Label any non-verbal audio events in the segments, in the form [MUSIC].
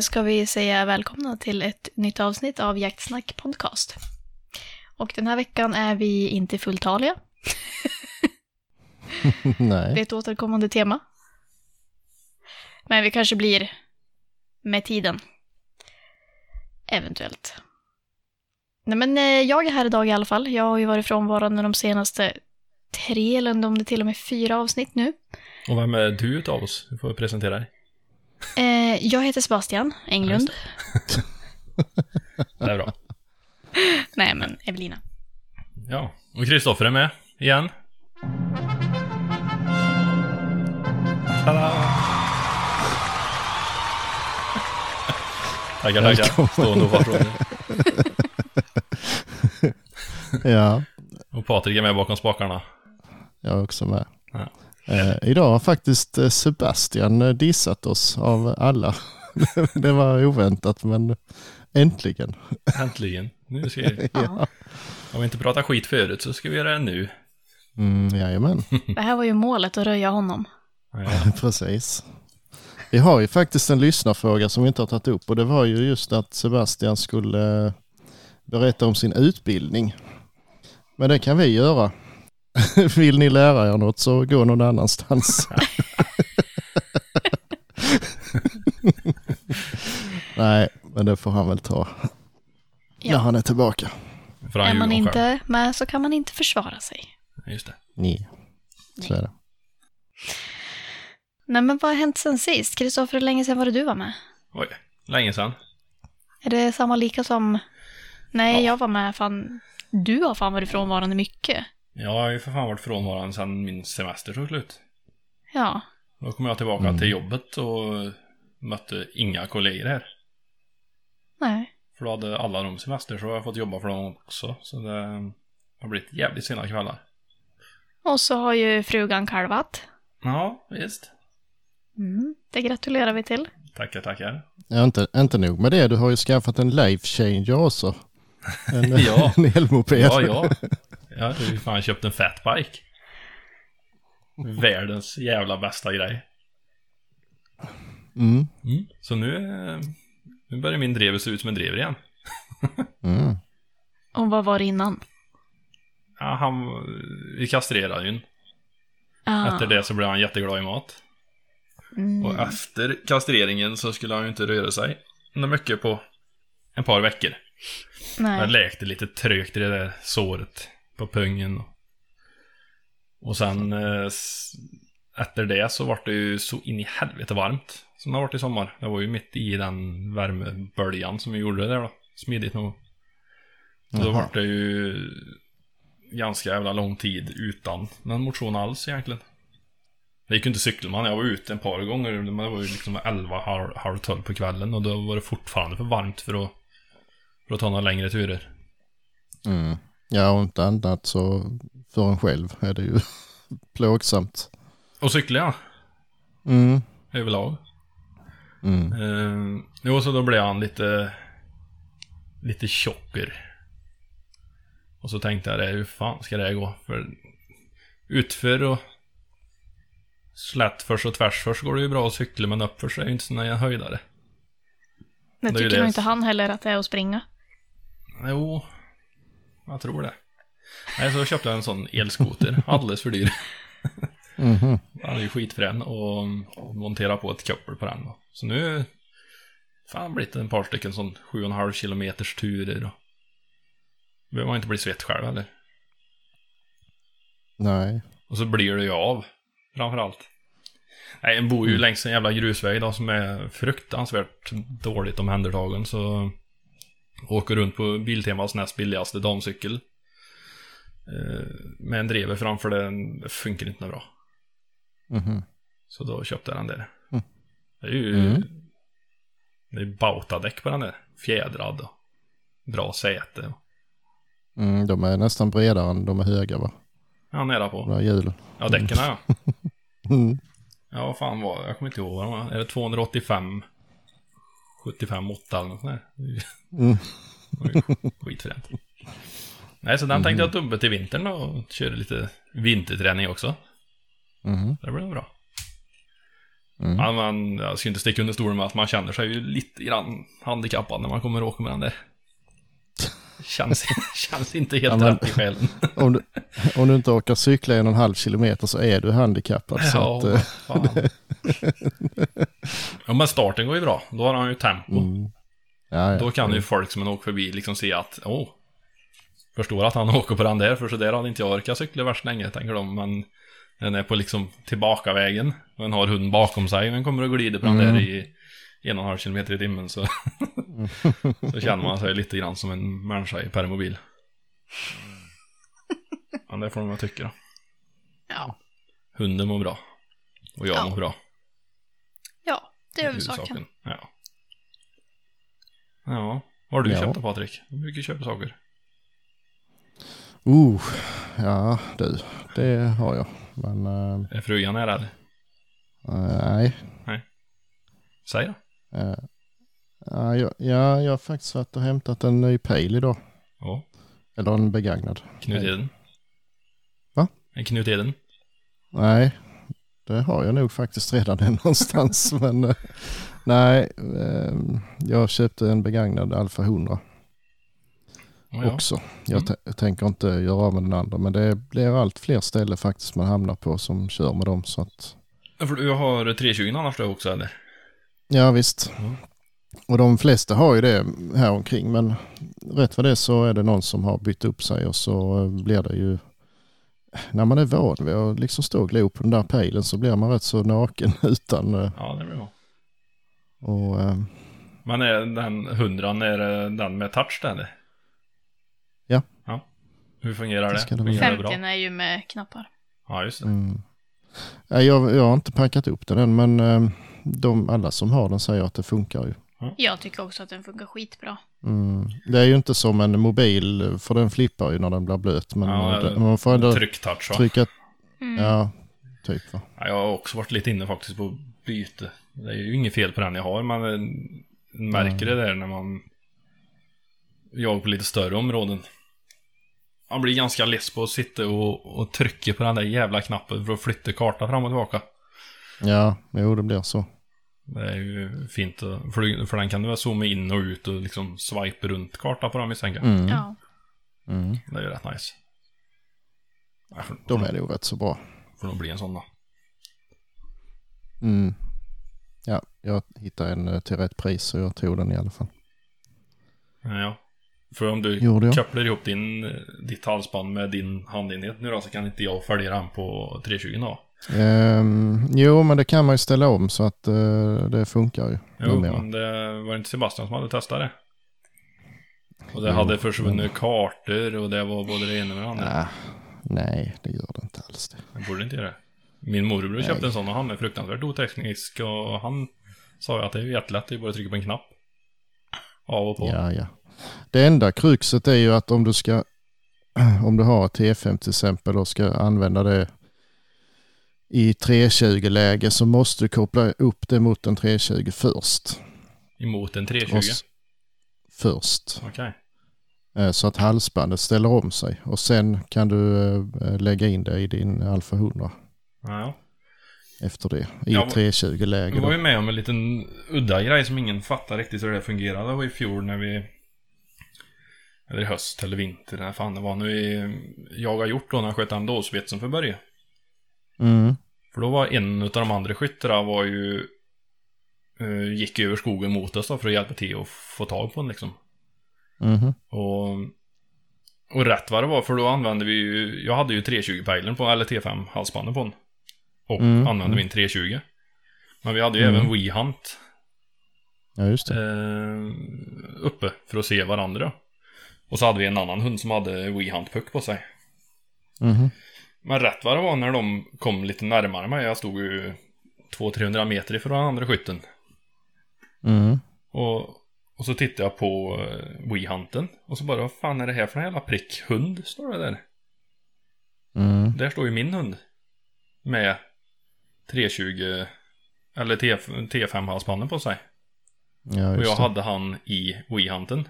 ska vi säga välkomna till ett nytt avsnitt av Jaktsnack Podcast. Och den här veckan är vi inte fulltaliga. [LAUGHS] Det är Nej. ett återkommande tema. Men vi kanske blir med tiden. Eventuellt. Nej men eh, jag är här idag i alla fall. Jag har ju varit frånvarande de senaste tre eller om det till och med fyra avsnitt nu. Och vem är du utav oss? Du får presentera dig. Eh, jag heter Sebastian Englund. Det är bra. [LAUGHS] Nej men Evelina. Ja, och Kristoffer är med igen. Tada! Tackar, tackar. Stående ovationer. [LAUGHS] Ja, Och Patrik är med bakom spakarna. jag är också med. Ja. Eh, idag har faktiskt eh, Sebastian eh, dissat oss av alla. [LAUGHS] det var oväntat men äntligen. Äntligen. Nu ska [LAUGHS] vi... Ja. Om vi inte pratat skit förut så ska vi göra det nu. Mm, jajamän, Det här var ju målet att röja honom. Ja, [LAUGHS] precis. Vi har ju faktiskt en lyssnarfråga som vi inte har tagit upp och det var ju just att Sebastian skulle eh, berätta om sin utbildning. Men det kan vi göra. [LAUGHS] Vill ni lära er något så gå någon annanstans. [LAUGHS] Nej, men det får han väl ta när Ja. han är tillbaka. för han Är man själv. inte med så kan man inte försvara sig. Just det. Nej, så är det. Nej men vad har hänt sen sist? Kristoffer, hur länge sedan var det du var med? Oj, länge sedan. Är det samma lika som... Nej, Ja. jag var med fan... Du har fan varit frånvarande mycket. Jag har ju för fan varit frånvarande sedan min semester tog slut. Ja. Då kom jag tillbaka Mm. till jobbet och mötte inga kollegor här. Nej. För då hade alla de semester så har jag fått jobba för dem också. Så det har blivit jävligt sena kvällar. Och så har ju frugan kalvat. Ja, visst. Mm, det gratulerar vi till. Tackar, tackar. Ja, inte, inte nog med det, du har ju skaffat en life changer också. En, [LAUGHS] Ja. en elmoped. Ja, ja. Jag har ju fan köpt en fatbike. Världens jävla bästa grej. Mm, Så nu, eh, nu börjar min drever se ut som en drever igen. mm. Och vad var det innan? Ja, han, vi kastrerade ju. Ah, Efter det så blev han jätteglad i mat. Mm. Och efter kastreringen så skulle han ju inte röra sig något mycket på en par veckor. Nej. läkte lite trögt i det där såret på pungen. Och sen eh, efter det så var det ju så in i helvete varmt. Som det har varit i sommar. Det var ju mitt i den värmeböljan som vi gjorde det där då. Smidigt nog. Då Jaha. var det ju ganska jävla lång tid utan någon motion alls egentligen. Det gick ju inte cykla man. Jag var ute en par gånger. Men det var ju liksom 11, halv, halv 12 på kvällen. Och då var det fortfarande för varmt för att, för att ta några längre turer. Mm. Ja, och inte annat så för en själv är det ju [LAUGHS] plågsamt. Och cykla ja, Mm. överlag. Mm. Eh, jo, så då blev han lite... Lite tjocker. Och så tänkte jag det, hur fan ska det här gå? För utför och slätt först och tvärs först går det ju bra att cykla, men uppför så är ju inte såna höjdare. det det tycker nog inte han heller att det är att springa. Jo, jag tror det. Nej, så köpte jag en sån elskoter, alldeles för dyr. Mhm. Han är ju skitfrän och montera på ett koppel på den. Då. Så nu fan har det blivit en par stycken sån 7,5 kilometers turer. Och... behöver man inte bli svett själv eller. Nej. Och så blir det ju av, framförallt. Nej, en bor ju längs en jävla grusväg då som är fruktansvärt dåligt omhändertagen så åker runt på Biltemas näst billigaste damcykel. Eh, med en drever framför den, funkar inte bra. Mhm. Så då köpte jag den där. Mm. Det är ju... Mm. Det är bautadäck på den där. Fjädrad och bra säte. Mm, de är nästan bredare än de är höga va? Ja, nära De på. där hjulen. Ja, däcken ja. [LAUGHS] Mm. Ja, vad fan var det? Jag kommer inte ihåg vad de var. Är det 285? 75 8 eller något sånt där? Mm. Skitfränt. Nej, så den tänkte jag dubba till vintern då och köra lite vinterträning också. Mhm. Det blir nog bra. Mm. Ja, man, jag ska inte sticka under stolen med att man känner sig ju lite grann handikappad när man kommer åker med den där. Känns, känns [LAUGHS] inte helt Ja, men- rätt i själen. [LAUGHS] Om, du, om du inte orkar cykla en och en halv kilometer så är du handikappad. Så Ja, att, eh, fan. [LAUGHS] ja, men starten går ju bra. Då har han ju tempo. mm. ja, ja. Då kan ju folk som åker förbi liksom se att, åh, förstår att han åker på den där, för så där hade inte jag orkat cykla värst länge, tänker de. Men den är på liksom tillbakavägen, och den har hunden bakom sig, men kommer och glider på den Mm. där i en och en halv kilometer i timmen, så, [LAUGHS] så känner man sig lite grann som en människa i permobil. [LAUGHS] Ja, det får väl tycka då. Ja. Hunden mår bra. Och jag Ja. mår bra. Ja, det är huvudsaken. Ja. Ja. Vad har du Ja. köpt då Patrik? Hur mycket köper saker? Uh, ja du, det har jag. Men eh, Är frugan är rädd? nej. Säg då. Eh, ja, jag, ja, jag har faktiskt varit och hämtat en ny pejl idag. Ja. Eller en begagnad. Knut Eden. Va? En Knut Eden. Nej, det har jag nog faktiskt redan [LAUGHS] en någonstans. men eh, nej, eh, jag köpte en begagnad Alfa 100 Ja, ja. också. Jag Mm. tänker inte göra av med den andra. Men det blir allt fler ställen faktiskt man hamnar på som kör med dem. Så att, För du har 320 annars då också eller? Ja visst. Mm. Och de flesta har ju det här omkring. Men rätt vad det är så är det någon som har bytt upp sig och så blir det ju när man är van vid att liksom stå och glo på den där pejlen så blir man rätt så naken [LAUGHS] utan eh, Ja, det blir bra. och eh, Men är den 100 är det den med touch där eller? Ja. Ja. Hur fungerar det? Det fungerar det bra? 50 är ju med knappar. Ja, just det. Mm. Jag, jag har inte packat upp den än men eh, de, alla som har den säger att det funkar ju. Jag tycker också att den funkar skitbra. Mm. Det är ju inte som en mobil för den flippar ju när den blir blöt. Men Ja, det, man får ändå Trycktouch trycka, Mm. ja typ va. Ja, jag har också varit lite inne faktiskt på byte. Det är ju inget fel på den jag har, men eh, märker det där när man jag på lite större områden. Man blir ganska less på att sitta och, och trycka på den där jävla knappen för att flytta kartan fram och tillbaka. Ja, jo det blir så. Det är ju fint, för, för den kan du väl zooma in och ut och liksom swipa runt kartan på den misstänker jag. Mm. Ja. Mm. Det är ju rätt nice. Ja, för, De är nog rätt så bra. får nog bli en sån då. Mm. Ja, jag hittade en eh, till rätt pris så jag tog den i alla fall. Ja, ja. För om du Gjorde jag. kopplar ihop din, ditt halsband med din handenhet nu då så kan inte jag följa den på 320 då. Ehm, jo, men det kan man ju ställa om så att eh, det funkar ju. Jo, numera. men det var inte Sebastian som hade testat det. Och det Jo, hade försvunnit kartor och det var både det ena och det andra. Ah, nej, det gör det inte alls det. Jag borde inte göra det. Min morbror Nej. köpte en sån och han är fruktansvärt oteknisk och han sa ju att det är jättelätt, det är bara att trycka på en knapp. Av och på. Ja, ja. Det enda kruxet är ju att om du ska, [CLEARS THROAT] om du har ett T5 till exempel och ska använda det i 320-läge så måste du koppla upp det mot en 320 först. Emot en 320. Och s- först. Okej. Eh, Så att halsbandet ställer om sig och sen kan du eh, lägga in det i din Alfa 100 Ja, efter det i Ja, 320-läge. Vi var ju med om en liten udda grej som ingen fattar riktigt hur det fungerade. Det var i fjol när vi... Eller i höst eller vinter, när fan det var. När vi jagade hjort då när jag sköt den dåsvetsen för Börje. Mm. För då var en av de andra skyttarna var ju... eh, gick över skogen mot oss då för att hjälpa till att få tag på den liksom. Mhm. Och... Och rätt vad det var, för då använde vi ju... Jag hade ju 320-pejlen på, eller T5 halsbandet på den. Och Mm, använde mm. min 320. Men vi hade ju Mm. även WeHunt Ja, just det. eh, uppe för att se varandra. Och så hade vi en annan hund som hade WeHunt-puck på sig. Mhm. Men rätt vad det var när de kom lite närmare mig, jag stod ju 200-300 meter ifrån den andra skytten. Mm. Och, och så tittade jag på uh, WeHunten. Och så bara, vad fan är det här för en jävla prick? Hund, står det där. Mm. Där står ju min hund. Med 320, eller T, T5-halsbanden på sig. Ja, Och jag det. hade han i WeHunten.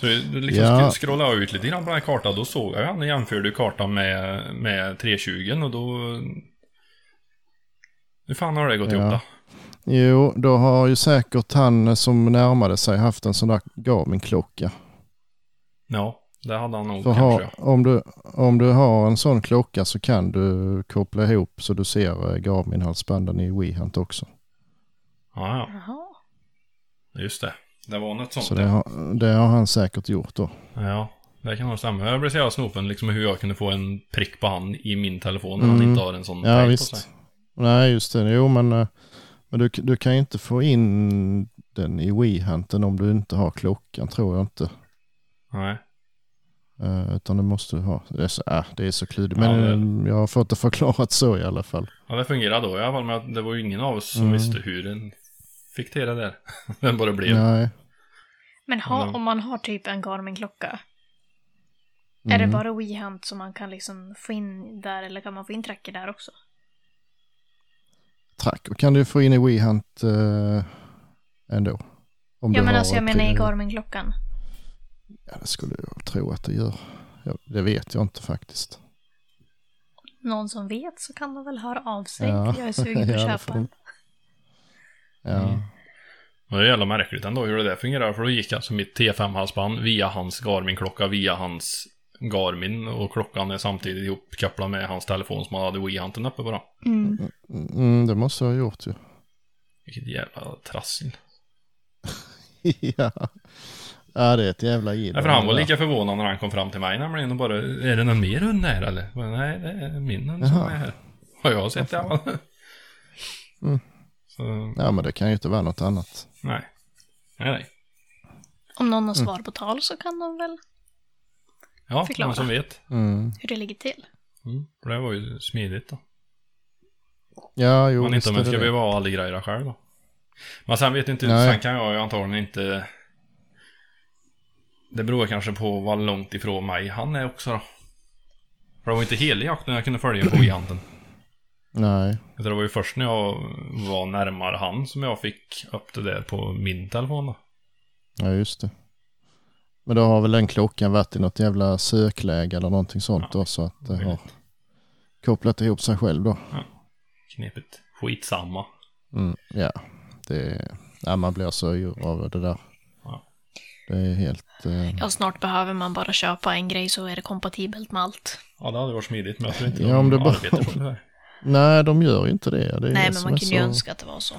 Så det liksom Ja. scrollade ut lite grann på den här kartan. Då såg jag han jämförde kartan med, med 320 och då... Hur fan har det gått Ja. ihop då? Jo, då har ju säkert han som närmade sig haft en sån där Garmin-klocka. Ja, det hade han nog För kanske. ha, om, du, om du har en sån klocka så kan du koppla ihop så du ser eh, Garmin-halsbanden i WeHunt också. Ja, ja, just det. Det var något sånt. Så det har, det har han säkert gjort då. Ja, det kan nog stämma. Jag blev så jävla snopen liksom hur jag kunde få en prick på han i min telefon när han Mm. inte har en sån Ja på sig. Nej just det, jo men, eh, men du, du kan ju inte få in den i WeHunten om du inte har klockan tror jag inte. Nej. Eh, utan du måste ha, det är så, äh, det är så klurigt. Ja, Men det- eh, jag har fått det förklarat så i alla fall. Ja, det fungerade då i alla fall. Men det var ju ingen av oss som Mm. visste hur den fick till det där. [LAUGHS] Den bara blev. Nej. Men ha, Mm. om man har typ en Garmin-klocka, är det Mm. bara WeHunt som man kan liksom få in där eller kan man få in tracker där också? Tracker kan du få in i WeHunt eh, ändå. Om ja men alltså jag menar i eh, Garmin-klockan. Ja, det skulle jag tro att det gör. Ja, det vet jag inte faktiskt. Någon som vet så kan de väl höra av sig. Ja. Jag är sugen på [LAUGHS] Ja, att det köpa. Ja, Mm. Det är jävla märkligt ändå hur det där fungerar. För då gick alltså mitt T5-halsband via hans Garmin-klocka, via hans Garmin. Och klockan är samtidigt ihopkopplad med hans telefon som han hade WeHunten uppe. Då. Mm. mm, det måste jag ha gjort ju. [LAUGHS] Vilket jävla trassel. [LAUGHS] ja. ja, det är ett jävla jidder. Ja, för han var lika förvånad när han kom fram till mig nämligen och bara Är det någon mer hund här eller? Bara, Nej, det är min hund som Jaha. är här. Har jag sett i alla fall. Mm. Så, Ja, men det kan ju inte vara något annat. nej. Nej, nej. Om någon har Mm. svar på tal så kan de väl Ja, Förklara. någon som vet. Mm. hur det ligger till. Mm. Det var ju smidigt då. Ja, jo, Man inte om man ska behöva ha alla grejer själv då. Men sen vet inte, Nej. sen kan jag ju antagligen inte... Det beror kanske på vad långt ifrån mig han är också då. För det var inte hela jakten jag kunde följa på [CLEARS THROAT] giganten. Nej, det var ju först när jag var närmare han som jag fick upp det där på min telefon då. ja just det. Men då har väl den klockan varit i något jävla sökläge eller någonting sånt Ja, då så att det har kopplat ihop sig själv då. Knepigt. Skitsamma. Mm, ja, det ja, man blir så yr av det där. Ja. Det är helt... Eh, Ja, snart behöver man bara köpa en grej så är det kompatibelt med allt. Ja, det hade varit smidigt, men jag tror inte Ja, om det bara- arbetar på det där. Nej, de gör ju inte det. det Nej, men man kunde ju så- önska att det var så.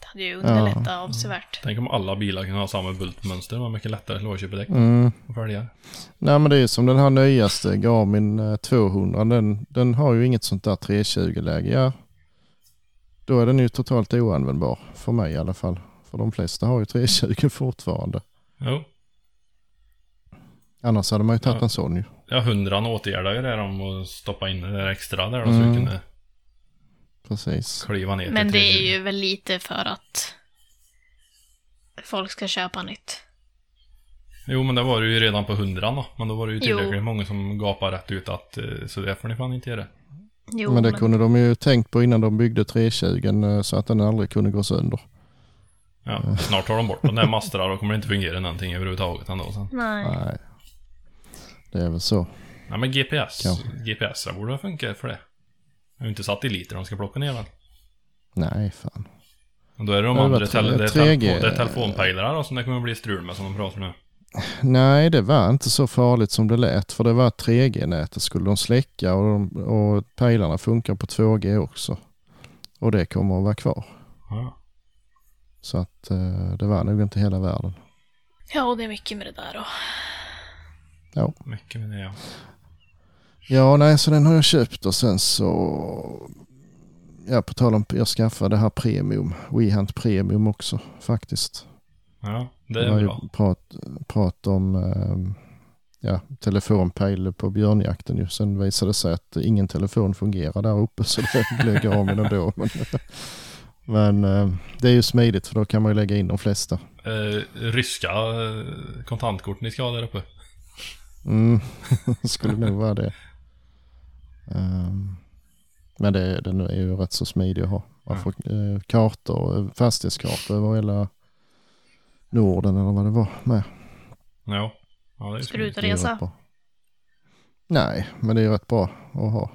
Det hade ju underlättat avsevärt. Tänk om alla bilar kunde ha samma bultmönster. Det var mycket lättare lågköpedäck Mm. och fälgar. Nej men det är som den här nyaste Garmin eh, 200. Den, den har ju inget sånt där 320-läge. Ja, då är den ju totalt oanvändbar. För mig i alla fall. För de flesta har ju 320 [LAUGHS] fortfarande. Jo. Annars hade man ju tagit Ja. en sån ju. Ja, hundran åtgärdar ju det om att stoppa in det där extra där då, så Mm. vi kunde Precis. kliva ner Men till det är 320. ju väl lite för att folk ska köpa nytt. Jo, men det var det ju redan på hundran då. Men då var det ju Jo. tillräckligt många som gapade rätt ut att eh, så det får ni fan inte göra. Jo, men det kunde de ju tänkt på innan de byggde 320 eh, så att den aldrig kunde gå sönder. Ja, snart tar de bort de där masterna och då kommer det inte fungera någonting överhuvudtaget ändå sen. Nej. Nej. Det är väl så. Nej men GPS, Ja. GPS borde funka för det. Jag har inte satt i liter de ska plocka ner den. Nej fan. Och då är det de Ja, det andra, var tele, det är 3G. telefon, det är telefonpejlarna då som det kommer bli strul med som de pratar nu. Nej, det var inte så farligt som det lät. För det var 3G-nätet skulle de släcka och, de, och pejlarna funkar på 2G också. Och det kommer att vara kvar. Ja. Så att eh, det var nog inte hela världen. Ja, och det är mycket med det där då. Mycket med det ja. Ja, nej, så den har jag köpt och sen så... Ja, på tal om, jag skaffade det här premium, WeHunt Premium också faktiskt. Ja, det är ju bra. prat, prat om eh, ja, telefonpejl på björnjakten ju. Sen visade det sig att ingen telefon fungerar där uppe så det [LAUGHS] blev Garmin ändå. Men, men eh, det är ju smidigt för då kan man ju lägga in de flesta. Eh, ryska eh, kontantkort ni ska ha där uppe. Mm, [LAUGHS] skulle nog vara det. Ehm, men det, den är ju rätt så smidig att ha. Man får eh, kartor, eh, fastighetskartor över hela Norden eller vad det var med. Ja. Ja, det är Ska du ut och resa? Nej, men det är ju rätt bra att ha.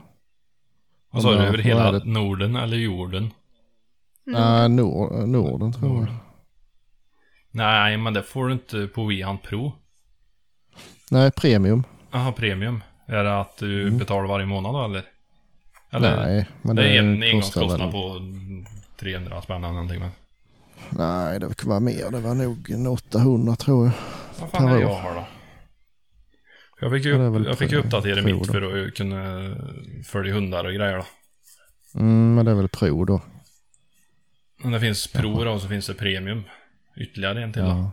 Vad sa du, över hela det? Norden eller jorden? Nej, Nord, Norden tror jag. Nej, men det får du inte på Wihan Pro. Nej, premium. Jaha, premium. Är det att du betalar varje månad då eller? Eller? Nej, men det är en engångskostnad på 300 spänn eller någonting. Men... Nej, det var mer. Det var nog en 800 tror jag. Vad fan är jag har då? Jag fick ju, Ja, upp, jag fick ju uppdatera mitt för att kunna följa hundar och grejer då. Mm, men det är väl pro då. Men det finns pro då och så finns det premium. Ytterligare en till då.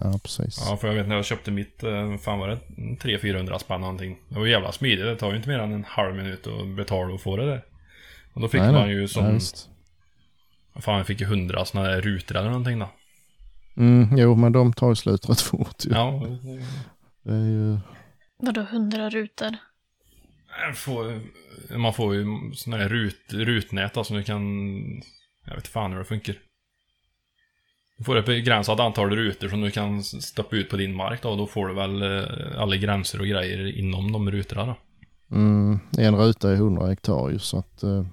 Ja. precis. Ja, för jag vet när jag köpte mitt, eh, fan var det 300-400 spänn någonting. Det var jävla smidigt, det tar ju inte mer än en halv minut att betala och få det där. Och då fick Nej, man nej. ju som, Ja, visst. fan jag fick ju 100 sådana där rutor eller någonting då. Mm, jo, men de tar ju slut rätt fort ju. Ja, Det är ju... Vadå hundra rutor? jag får, man får ju sådana här rut, rutnät som du kan, jag vet fan hur det funkar. Du får ett begränsat antal rutor som du kan stoppa ut på din mark då, och då får du väl eh, alla gränser och grejer inom de rutorna då. Mm, en ruta är 100 hektar ju så att... eh,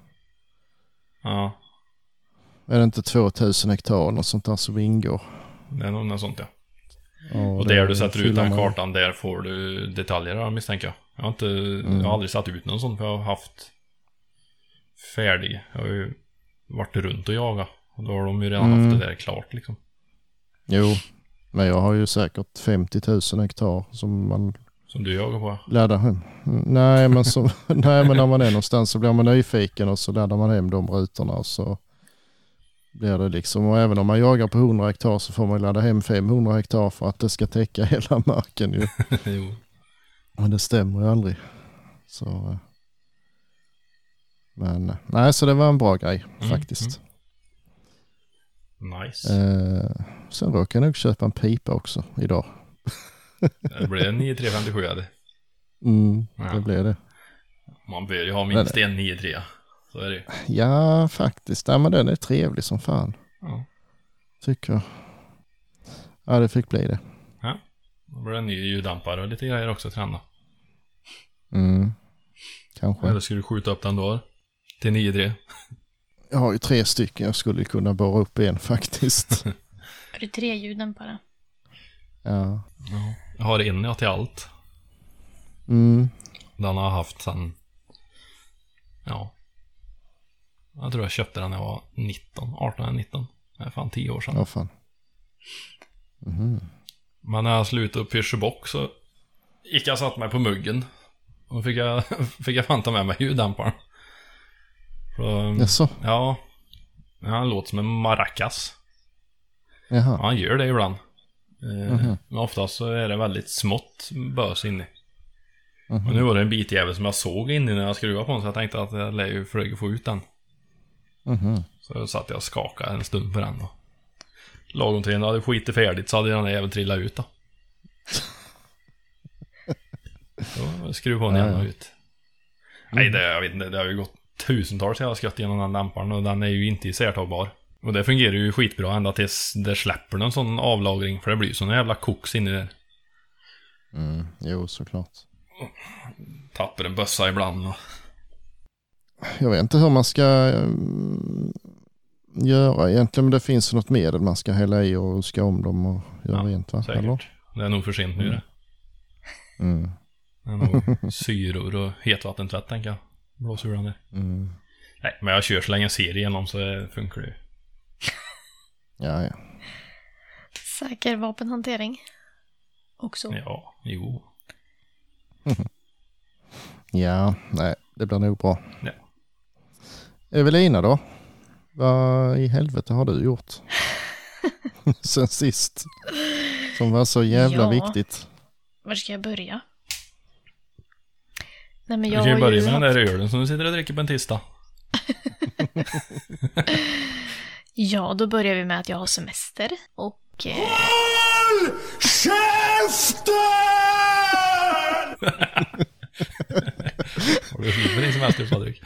Ja, är det inte 2000 hektar något sånt där som ingår? det är nog något sånt ja. Ja, Och där du sätter ut den kartan, där får du detaljer då, misstänker jag. Jag har inte, Mm. jag har aldrig satt ut någon sån för jag har haft färdig. Jag har ju varit runt och jagat. Och då har de ju redan Mm. haft det där klart liksom. Jo, men jag har ju säkert 50 000 hektar som man Som du jagar på. laddar hem. Mm, Nej men, som, [LAUGHS] nej, men när man är någonstans så blir man nyfiken och så laddar man hem de rutorna och så blir det liksom. Och även om man jagar på 100 hektar så får man ladda hem 500 hektar för att det ska täcka [LAUGHS] hela marken ju. [LAUGHS] jo. Men det stämmer ju aldrig. Så, eh, men eh, nej, så det var en bra grej Mm, faktiskt. Nice. Eh, sen råkade jag nog köpa en pipa också idag. Det blev en 9357 eller? Mm, Ja. det blev det. Man bör ju ha minst en 93. Så är det. Ja, faktiskt. Ja, men den är trevlig som fan. Ja. Tycker jag. Ja, det fick bli det. Då blir det en ny ljuddämpare och lite grejer också till den då. Mm. Kanske. Eller ska du skjuta upp den då? Till 93? Jag har ju tre stycken. Jag skulle kunna borra upp en [LAUGHS] faktiskt. Är det tre ljuddämpare? ja. Ja. Jag har en ja till allt. Mm. Den har jag haft sen... Ja. Jag tror jag köpte den när jag var 19, 18 eller 19. Det är fan 10 år sedan. Ja, fan. Mhm. Men när jag slutade pyscha bock så gick jag och satte mig på muggen. Och fick jag, [LAUGHS] fick jag fan ta med mig ljuddämparen. Så, Jaså? ja. ja. Han låter som en maracas. Ja, Jaha. han gör det ibland. Eh, Mhm. Men oftast så är det väldigt smått bös inne. Mhm. Och nu var det en bitjävel som jag såg inne när jag skruvade på den så jag tänkte att jag lär ju försöka få ut den. Mhm. Så satt jag och skakade en stund på den då. Lagom till när jag hade skitit färdigt så hade den där jäveln trillat ut då. [LAUGHS] Då skruv på den igen Ja, ja. och ut. Nej, det, jag vet inte, det har ju gått tusentals jag har skött genom den dämparen och den är ju inte isärtagbar. Och det fungerar ju skitbra ända tills det släpper någon sån avlagring för det blir ju sån jävla koks inne där. Mm. Jo, såklart. Tappar en bössa ibland och... Jag vet inte hur man ska mm, göra egentligen. Men det finns något medel man ska hälla i och ska om dem och göra Ja, rent va? Säkert. Eller? Det är nog för sent nu det. Mm. Det är nog syror och hetvattentvätt tänker jag. Där. Mm. Nej, men jag kör så länge jag ser igenom så funkar det ju. [LAUGHS] Ja, ja. Säker vapenhantering. Också. Ja, jo. [LAUGHS] Ja, nej, det blir nog bra. Ja. Evelina då? Vad i helvete har du gjort? [LAUGHS] Sen sist. Som var så jävla Ja. viktigt. Var ska jag börja? Nej men Du jag kan ju börja med den haft... där ölen som du sitter och dricker på en tisdag. [LAUGHS] Ja, då börjar vi med att jag har semester. Och... Eh, [LAUGHS] Har du slut med din semester Fredrik?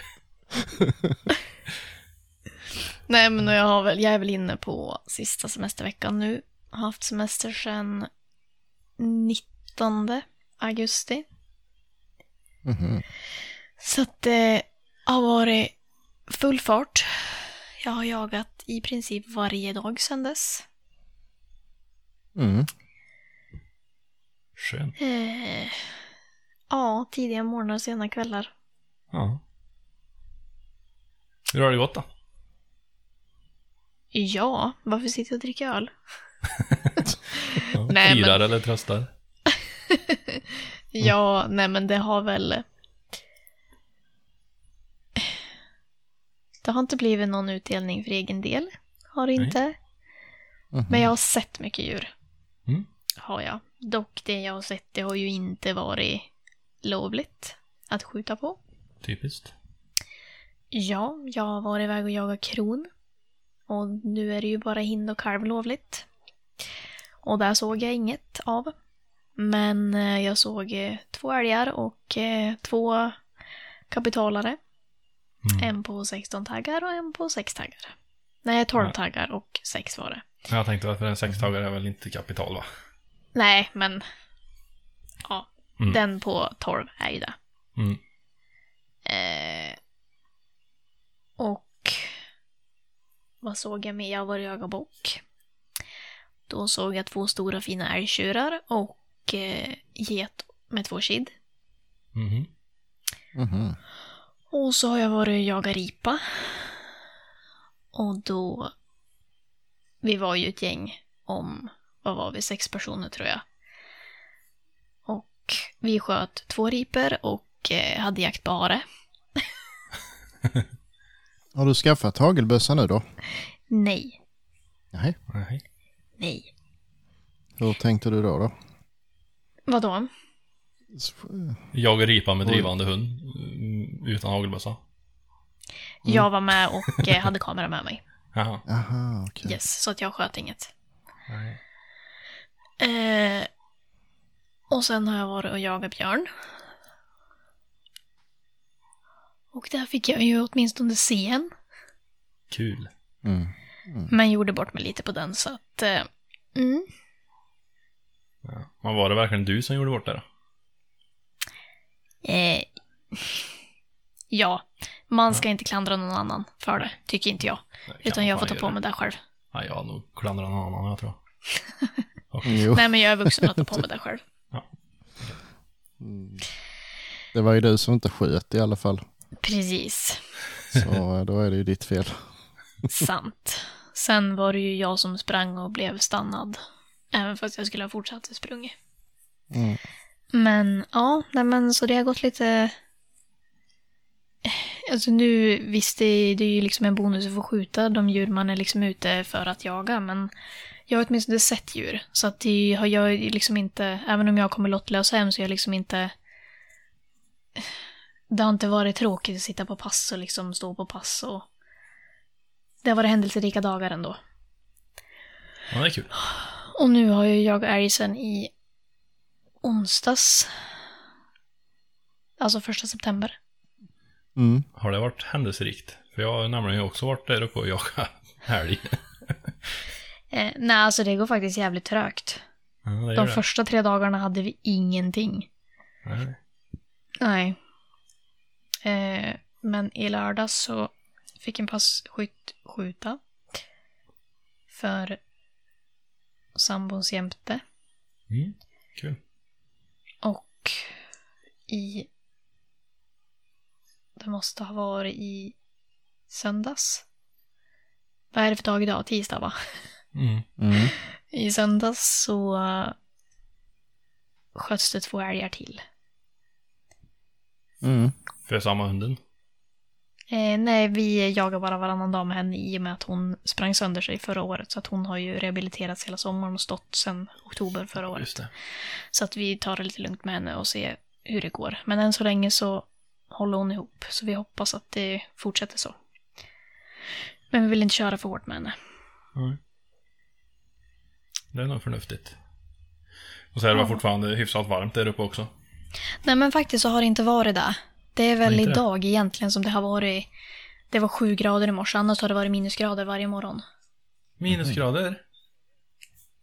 [LAUGHS] nej men jag, har väl, jag är väl inne på sista semesterveckan nu. Har haft semester sedan 19 augusti. Mhm. Så att det har varit full fart Jag har jagat i princip varje dag sedan dess. Mm. Skönt. Eh, ja, tidiga morgnar, sena kvällar. Ja. Hur har det gått då? Ja, varför sitter jag och dricker öl? [LAUGHS] Ja, Nej, men- Firar eller tröstar? [LAUGHS] Ja, nej men det har väl... Det har inte blivit någon utdelning för egen del. Har det inte. Mhm. Men jag har sett mycket djur. Mm. Har jag. Dock det jag har sett, det har ju inte varit lovligt att skjuta på. Typiskt. Ja, jag har varit iväg och jagat kron. Och nu är det ju bara hind och kalv lovligt. Och där såg jag inget av. Men eh, jag såg eh, två älgar och eh, två kapitalare. Mm. En på 16 taggar och en på 6 taggar. Nej, 12 Ja. taggar och 6 var det. Jag tänkte att en sextagare är väl inte kapital va? Nej, men ja, Mm. den på 12 är ju det. Mm. Eh, och vad såg jag mer? Jag var och jagade bock. Då såg jag två stora fina älgtjurar och eh, get med två kid. Mhm. Mhm. Och så har jag varit och jagat ripa. Och då... Vi var ju ett gäng om, vad var vi, sex personer tror jag. Och vi sköt två riper och eh, hade jakt på hare. [LAUGHS] Har du skaffat hagelbössa nu då? Nej, Nej. Nej. nej. Hur tänkte du då? då? Vadå? S- Jag ripa med drivande hund. mm, Utan hagelbössa. Jag var med och eh, [LAUGHS] hade kamera med mig. Jaha. Aha, okej. Yes, så att jag sköt inget. Nej. Eh, och sen har jag varit och jagat björn. Och där fick jag ju åtminstone se en. Kul. Mm. Men gjorde bort mig lite på den så att... Eh, mm. Ja. Men var det verkligen du som gjorde bort det då? eh, [LAUGHS] ja, man ska inte klandra någon annan för det, tycker inte jag. Nej, kan Utan man jag får fan ta på göra. mig det själv. Ja, jag har nog klandrat någon annan jag tror. [LAUGHS] Jo. Nej, men jag är vuxen att ta på mig det själv. [LAUGHS] Mm. Det var ju du som inte sköt i alla fall. Precis, Så eh, då är det ju ditt fel. sant. Sen var det ju jag som sprang och blev stannad. Även fast jag skulle ha fortsatt sprungit. Mm. Men ja, nej men så det har gått lite... Alltså nu, visst det, är- det är ju liksom en bonus att få skjuta de djur man är liksom ute för att jaga, men jag har åtminstone sett djur. Så att det har jag liksom inte, även om jag kommer lottlös hem så är jag liksom inte... Det har inte varit tråkigt att sitta på pass och liksom stå på pass och... Det har varit händelserika dagar ändå. Ja, det är kul. Och nu har jag jagat älg sen i onsdags. Alltså första september. Mm. Har det varit händelserikt? För jag har nämligen också varit där uppe och jagat [LAUGHS] älg. Eh, nej, alltså det går faktiskt jävligt trögt. Ja, De det. första tre dagarna hade vi ingenting. Nej. Nej. Eh, men i lördags så fick en passkytt skjuta. För sambons jämte. Mm. Kul. Och i... Det måste ha varit i söndags. Vad är det för dag idag? Tisdag va? Mm. Mm. I söndags så sköts det två älgar till. Mm. För samma hunden. Eh, nej, vi jagar bara varannan dag med henne i och med att hon sprang sönder sig förra året. Så att hon har ju rehabiliterats hela sommaren och stått sedan oktober förra året. Så att vi tar det lite lugnt med henne och ser hur det går. Men än så länge så håller hon ihop. Så vi hoppas att det fortsätter så. Men vi vill inte köra för hårt med henne. Nej. Det är nog förnuftigt. Och så är det Ja. fortfarande hyfsat varmt där uppe också. Nej men faktiskt så har det inte varit det. Det är väl inte det? idag egentligen som det har varit. Det var sju grader i morse, annars har det varit minusgrader varje morgon. Minusgrader.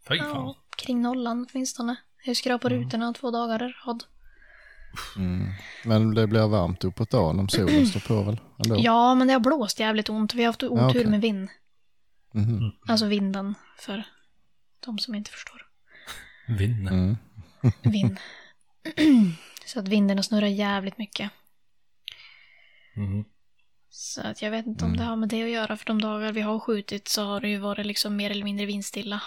Fy fan. Ja, kring nollan åtminstone. Jag skrapade Mm. rutorna två dagar i rad. Mm. Men det blir varmt uppåt dagen om solen står på väl? Ändå. Ja, men det har blåst jävligt ont. Vi har haft otur Ja, okej. med vind. Mhm. Alltså vinden, för de som inte förstår. Vinn. Mm. Vind. [CLEARS THROAT] Så att vinden har snurrat jävligt mycket. Mhm. Så att jag vet inte om det har med det att göra. För de dagar vi har skjutit så har det ju varit liksom mer eller mindre vindstilla.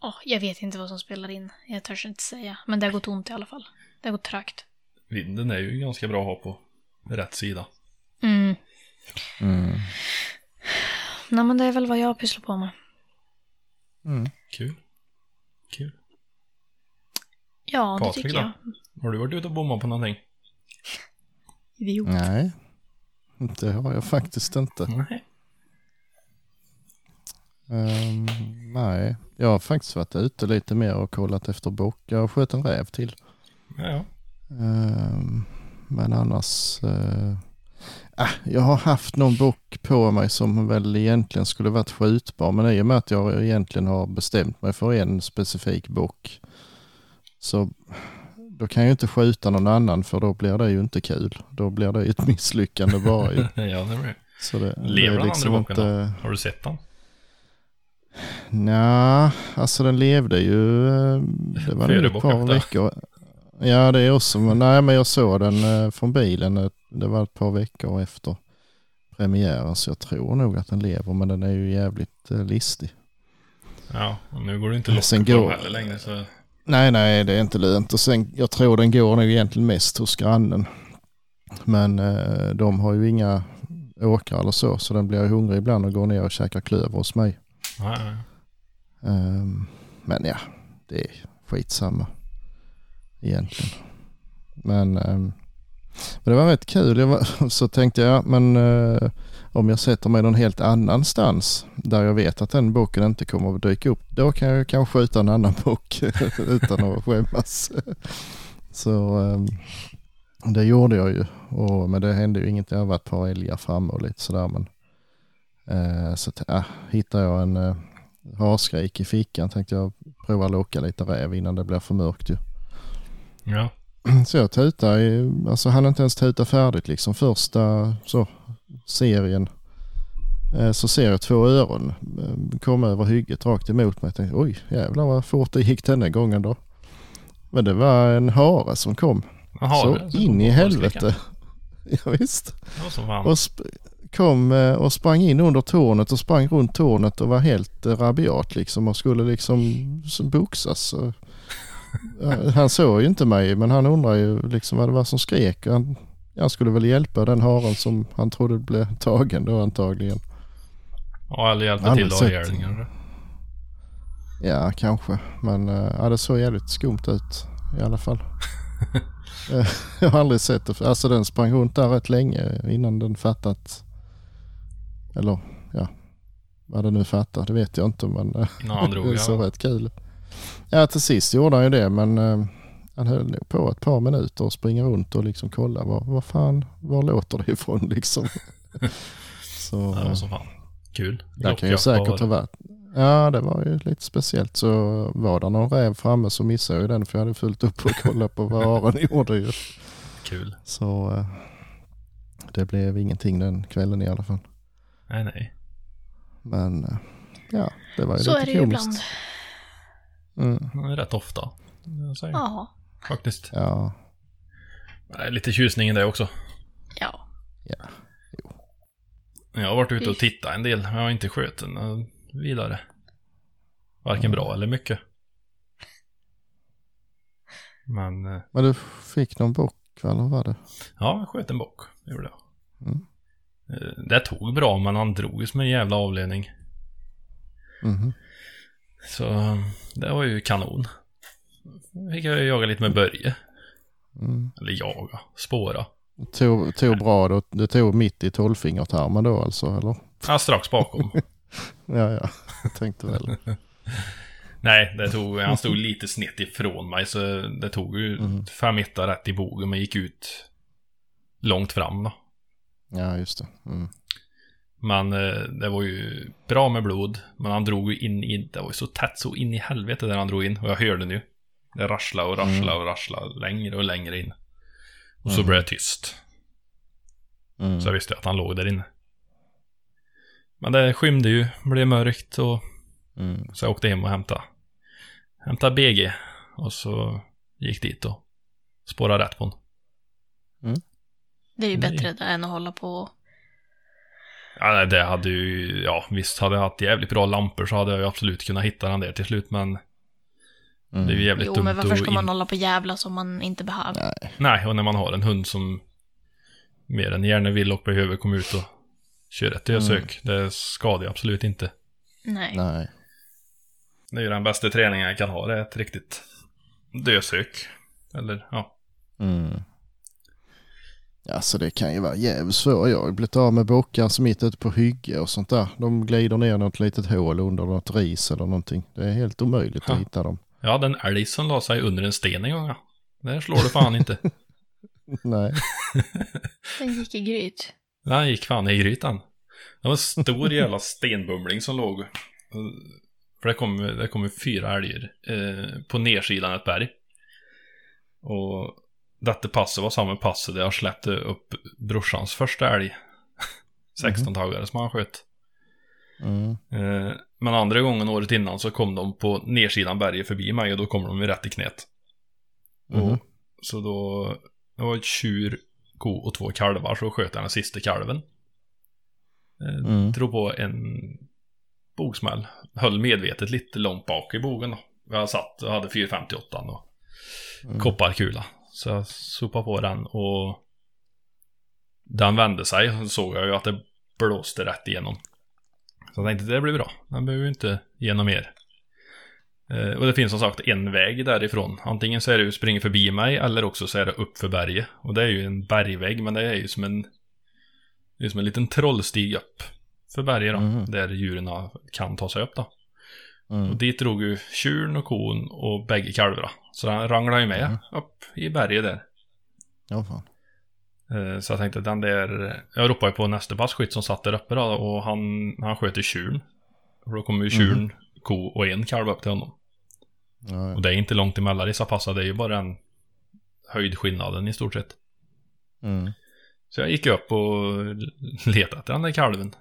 Ja, jag vet inte vad som spelar in. Jag törs inte säga. Men det har gått ont i alla fall. Det har gått trögt. Vinden är ju ganska bra att ha på rätt sida. Mm. Mm. Nej men det är väl vad jag pysslar på med. Mm. Kul. Kul. Ja, det Patrik tycker då? jag. Har du varit ute och bommat på någonting? Idiot. Nej, det har jag faktiskt inte. Nej. Ehm, nej, jag har faktiskt varit ute lite mer och kollat efter bockar och sköt en räv till. Ja. Ehm, men annars... eh, ah, jag har haft någon bock på mig som väl egentligen skulle varit skjutbar. Men i och med att jag egentligen har bestämt mig för en specifik bock. Så då kan jag ju inte skjuta någon annan för då blir det ju inte kul. Då blir det ju ett [LAUGHS] misslyckande bara ju. [LAUGHS] ja, det blir Så det, Lever den andra bocken då? Har du sett den? Nja, alltså den levde ju... eh, Det var nog ett par veckor. Ja, det är också. Men, nej, men jag såg den eh, från bilen. eh, Det var ett par veckor efter premiären. Så jag tror nog att den lever. Men den är ju jävligt listig. Ja, och nu går det inte att locka på går- heller längre så... Nej, nej, det är inte lönt. Och sen, jag tror den går nog egentligen mest hos grannen. Men eh, de har ju inga åkrar eller så. Så den blir hungrig ibland och går ner och käkar klöver hos mig. Nej. Ehm, men ja, det är skitsamma egentligen. Men, ehm, men det var rätt kul. Var, [LAUGHS] så tänkte jag, men eh, om jag sätter mig någon helt annanstans där jag vet att den boken inte kommer att dyka upp, då kan jag kanske skjuta en annan [LAUGHS] bok utan att skämmas. så ehm, det gjorde jag ju. Och, men det hände ju inget. Har varit ett par älgar framme och lite sådär. Men, eh, så att, ja, hittar jag en eh, harskrik i fickan tänkte jag prova locka lite räv innan det blir för mörkt ju. Ja. [CLEARS THROAT] Så jag tutade, alltså han inte ens tuta färdigt liksom första så serien. Eh, Så ser jag två öron eh, komma över hygget rakt emot mig. Jag tänkte oj jävlar vad fort det gick denna gången då. Men det var en hare som kom. Jaha, så det- in i helvete. [LAUGHS] Ja, visst. Och kom eh, och sprang in under tornet och sprang runt tornet och var helt rabiat liksom och skulle liksom boxas. Så, [LAUGHS] han såg ju inte mig men han undrar ju liksom vad det var som skrek. Han, jag skulle väl hjälpa den haren som han trodde blev tagen då antagligen. Ja, eller hjälpa till sett. ihjäl den. Ja, kanske. Men äh, ja, det såg jävligt skumt ut i alla fall. [LAUGHS] Eh, [LAUGHS] jag har aldrig sett det. Alltså den sprang runt där rätt länge innan den fattat. Eller ja, vad det nu fattar, det vet jag inte. Men eh, [LAUGHS] det såg ja. rätt kul Ja, till sist gjorde han ju det. Men eh, han höll nog på ett par minuter och springa runt och liksom kolla vad, vad fan, var låter det ifrån [LAUGHS] liksom. Så det eh, var som fan. Kul. där kan ju säkert ha det. varit. Ja, det var ju lite speciellt. Så var det någon räv framme så missade jag den för jag hade fullt upp och kollat på vad haren [LAUGHS] gjorde ju. Kul. Så eh, det blev ingenting den kvällen i alla fall. Nej, nej. Men eh, ja, det var ju Så lite är det ju komiskt. ibland. Mm, Det Rätt ofta. Ja. Faktiskt. ja, lite tjusning i det också. Ja. ja. Jag har varit ute och tittat en del, men jag har inte skjutit den eh, vidare. Varken bra eller mycket. Men, eh, Men du fick någon bock eller vad var det? ja, jag sköt en bock. Det gjorde jag. Mm. Eh, Det tog bra, men han drog ju som en jävla avledning. Mhm. Så det var ju kanon. Fick jag jaga lite med Börje. Mm. Eller jaga, spåra. Tog, tog bra då, det tog mitt i tolvfingertarmen då alltså eller? Ja, strax bakom. [LAUGHS] Ja, ja, jag tänkte väl. [LAUGHS] Nej, det tog, han stod lite snett ifrån mig så det tog ju Mm. fem meter rätt i bogen men gick ut långt fram då. Ja, just det. Mm. Men eh, det var ju bra med blod, men han drog ju in i, det var ju så tätt så in i helvete där han drog in och jag hörde nu. Det rasslade och rasslade och rasslade längre och längre in. Och så Mm. blev det tyst. Mm. Så jag visste att han låg där inne. Men det skymde ju, blev mörkt och Mm. så jag åkte hem och hämtade, hämtade BG. Och så gick dit och spårade rätt på honom. Det är ju bättre det än att hålla på. Ja, nej, det hade ju, ja visst hade jag haft jävligt bra lampor så hade jag ju absolut kunnat hitta den där till slut men Mm. det är ju jävligt Jo, dumt men varför ska man in... hålla på jävla som man inte behöver? Nej. Nej, och när man har en hund som mer än gärna vill och behöver komma ut och köra ett dösök. Det skadar ju absolut inte. Nej. Nej. Det är ju den bästa träningen jag kan ha, det är ett riktigt dösök. Eller, ja. Mm. Alltså det kan ju vara jävligt svårt. Jag har blivit av med bockar som mitt ute på hygge och sånt där. De glider ner något litet hål under något ris eller någonting. Det är helt omöjligt Ja. att hitta dem. Jag hade en älg som la sig under en sten en gång. Ja. Där slår det fan inte. [LAUGHS] Nej. [LAUGHS] Den gick i gryt. Den gick fan i grytan. Det var en stor jävla stenbumling som låg. För det kom, det kom fyra älgar eh, på nedsidan ett berg. Och detta passet var samma pass där jag släppte upp brorsans första älg. [LAUGHS] 16-tagare som han sköt. Mm. Eh, men andra gången året innan så kom de på nedsidan berget förbi mig och då kom de ju rätt i knät. Mhm. Och, så då, det var ett tjur, ko och två kalvar så sköt jag den sista kalven. Eh, Mm. Drog på en bogsmäll. Höll medvetet lite långt bak i bogen då. Jag satt och hade 458 och Mm. kopparkula. Så jag sopade på den och den vände sig. Så såg jag ju att det blåste rätt igenom. Så jag tänkte det blir bra. Den behöver ju inte igenom mer. Eh, och det finns som sagt en väg därifrån. Antingen så är det ju springa förbi mig eller också så är det upp för berget. Och det är ju en bergvägg men det är ju som en det är som en liten trollstig upp för berget då. Mhm. Där djuren kan ta sig upp då. Och Mm. dit drog ju tjuren och kon och bägge kalvarna. Så den ranglade ju med Mm. upp i berget där. Ja, fan. Eh, Så jag tänkte den där, jag ropade på nästa passkytt som satt där uppe då och han, han sköt ju tjuren. Och då kom ju tjuren, ko och en kalv upp till honom. Ja, ja. Och det är inte långt emellan dessa passar, det är ju bara en höjdskillnaden i stort sett. Mm. Så jag gick upp och letade efter den där kalven.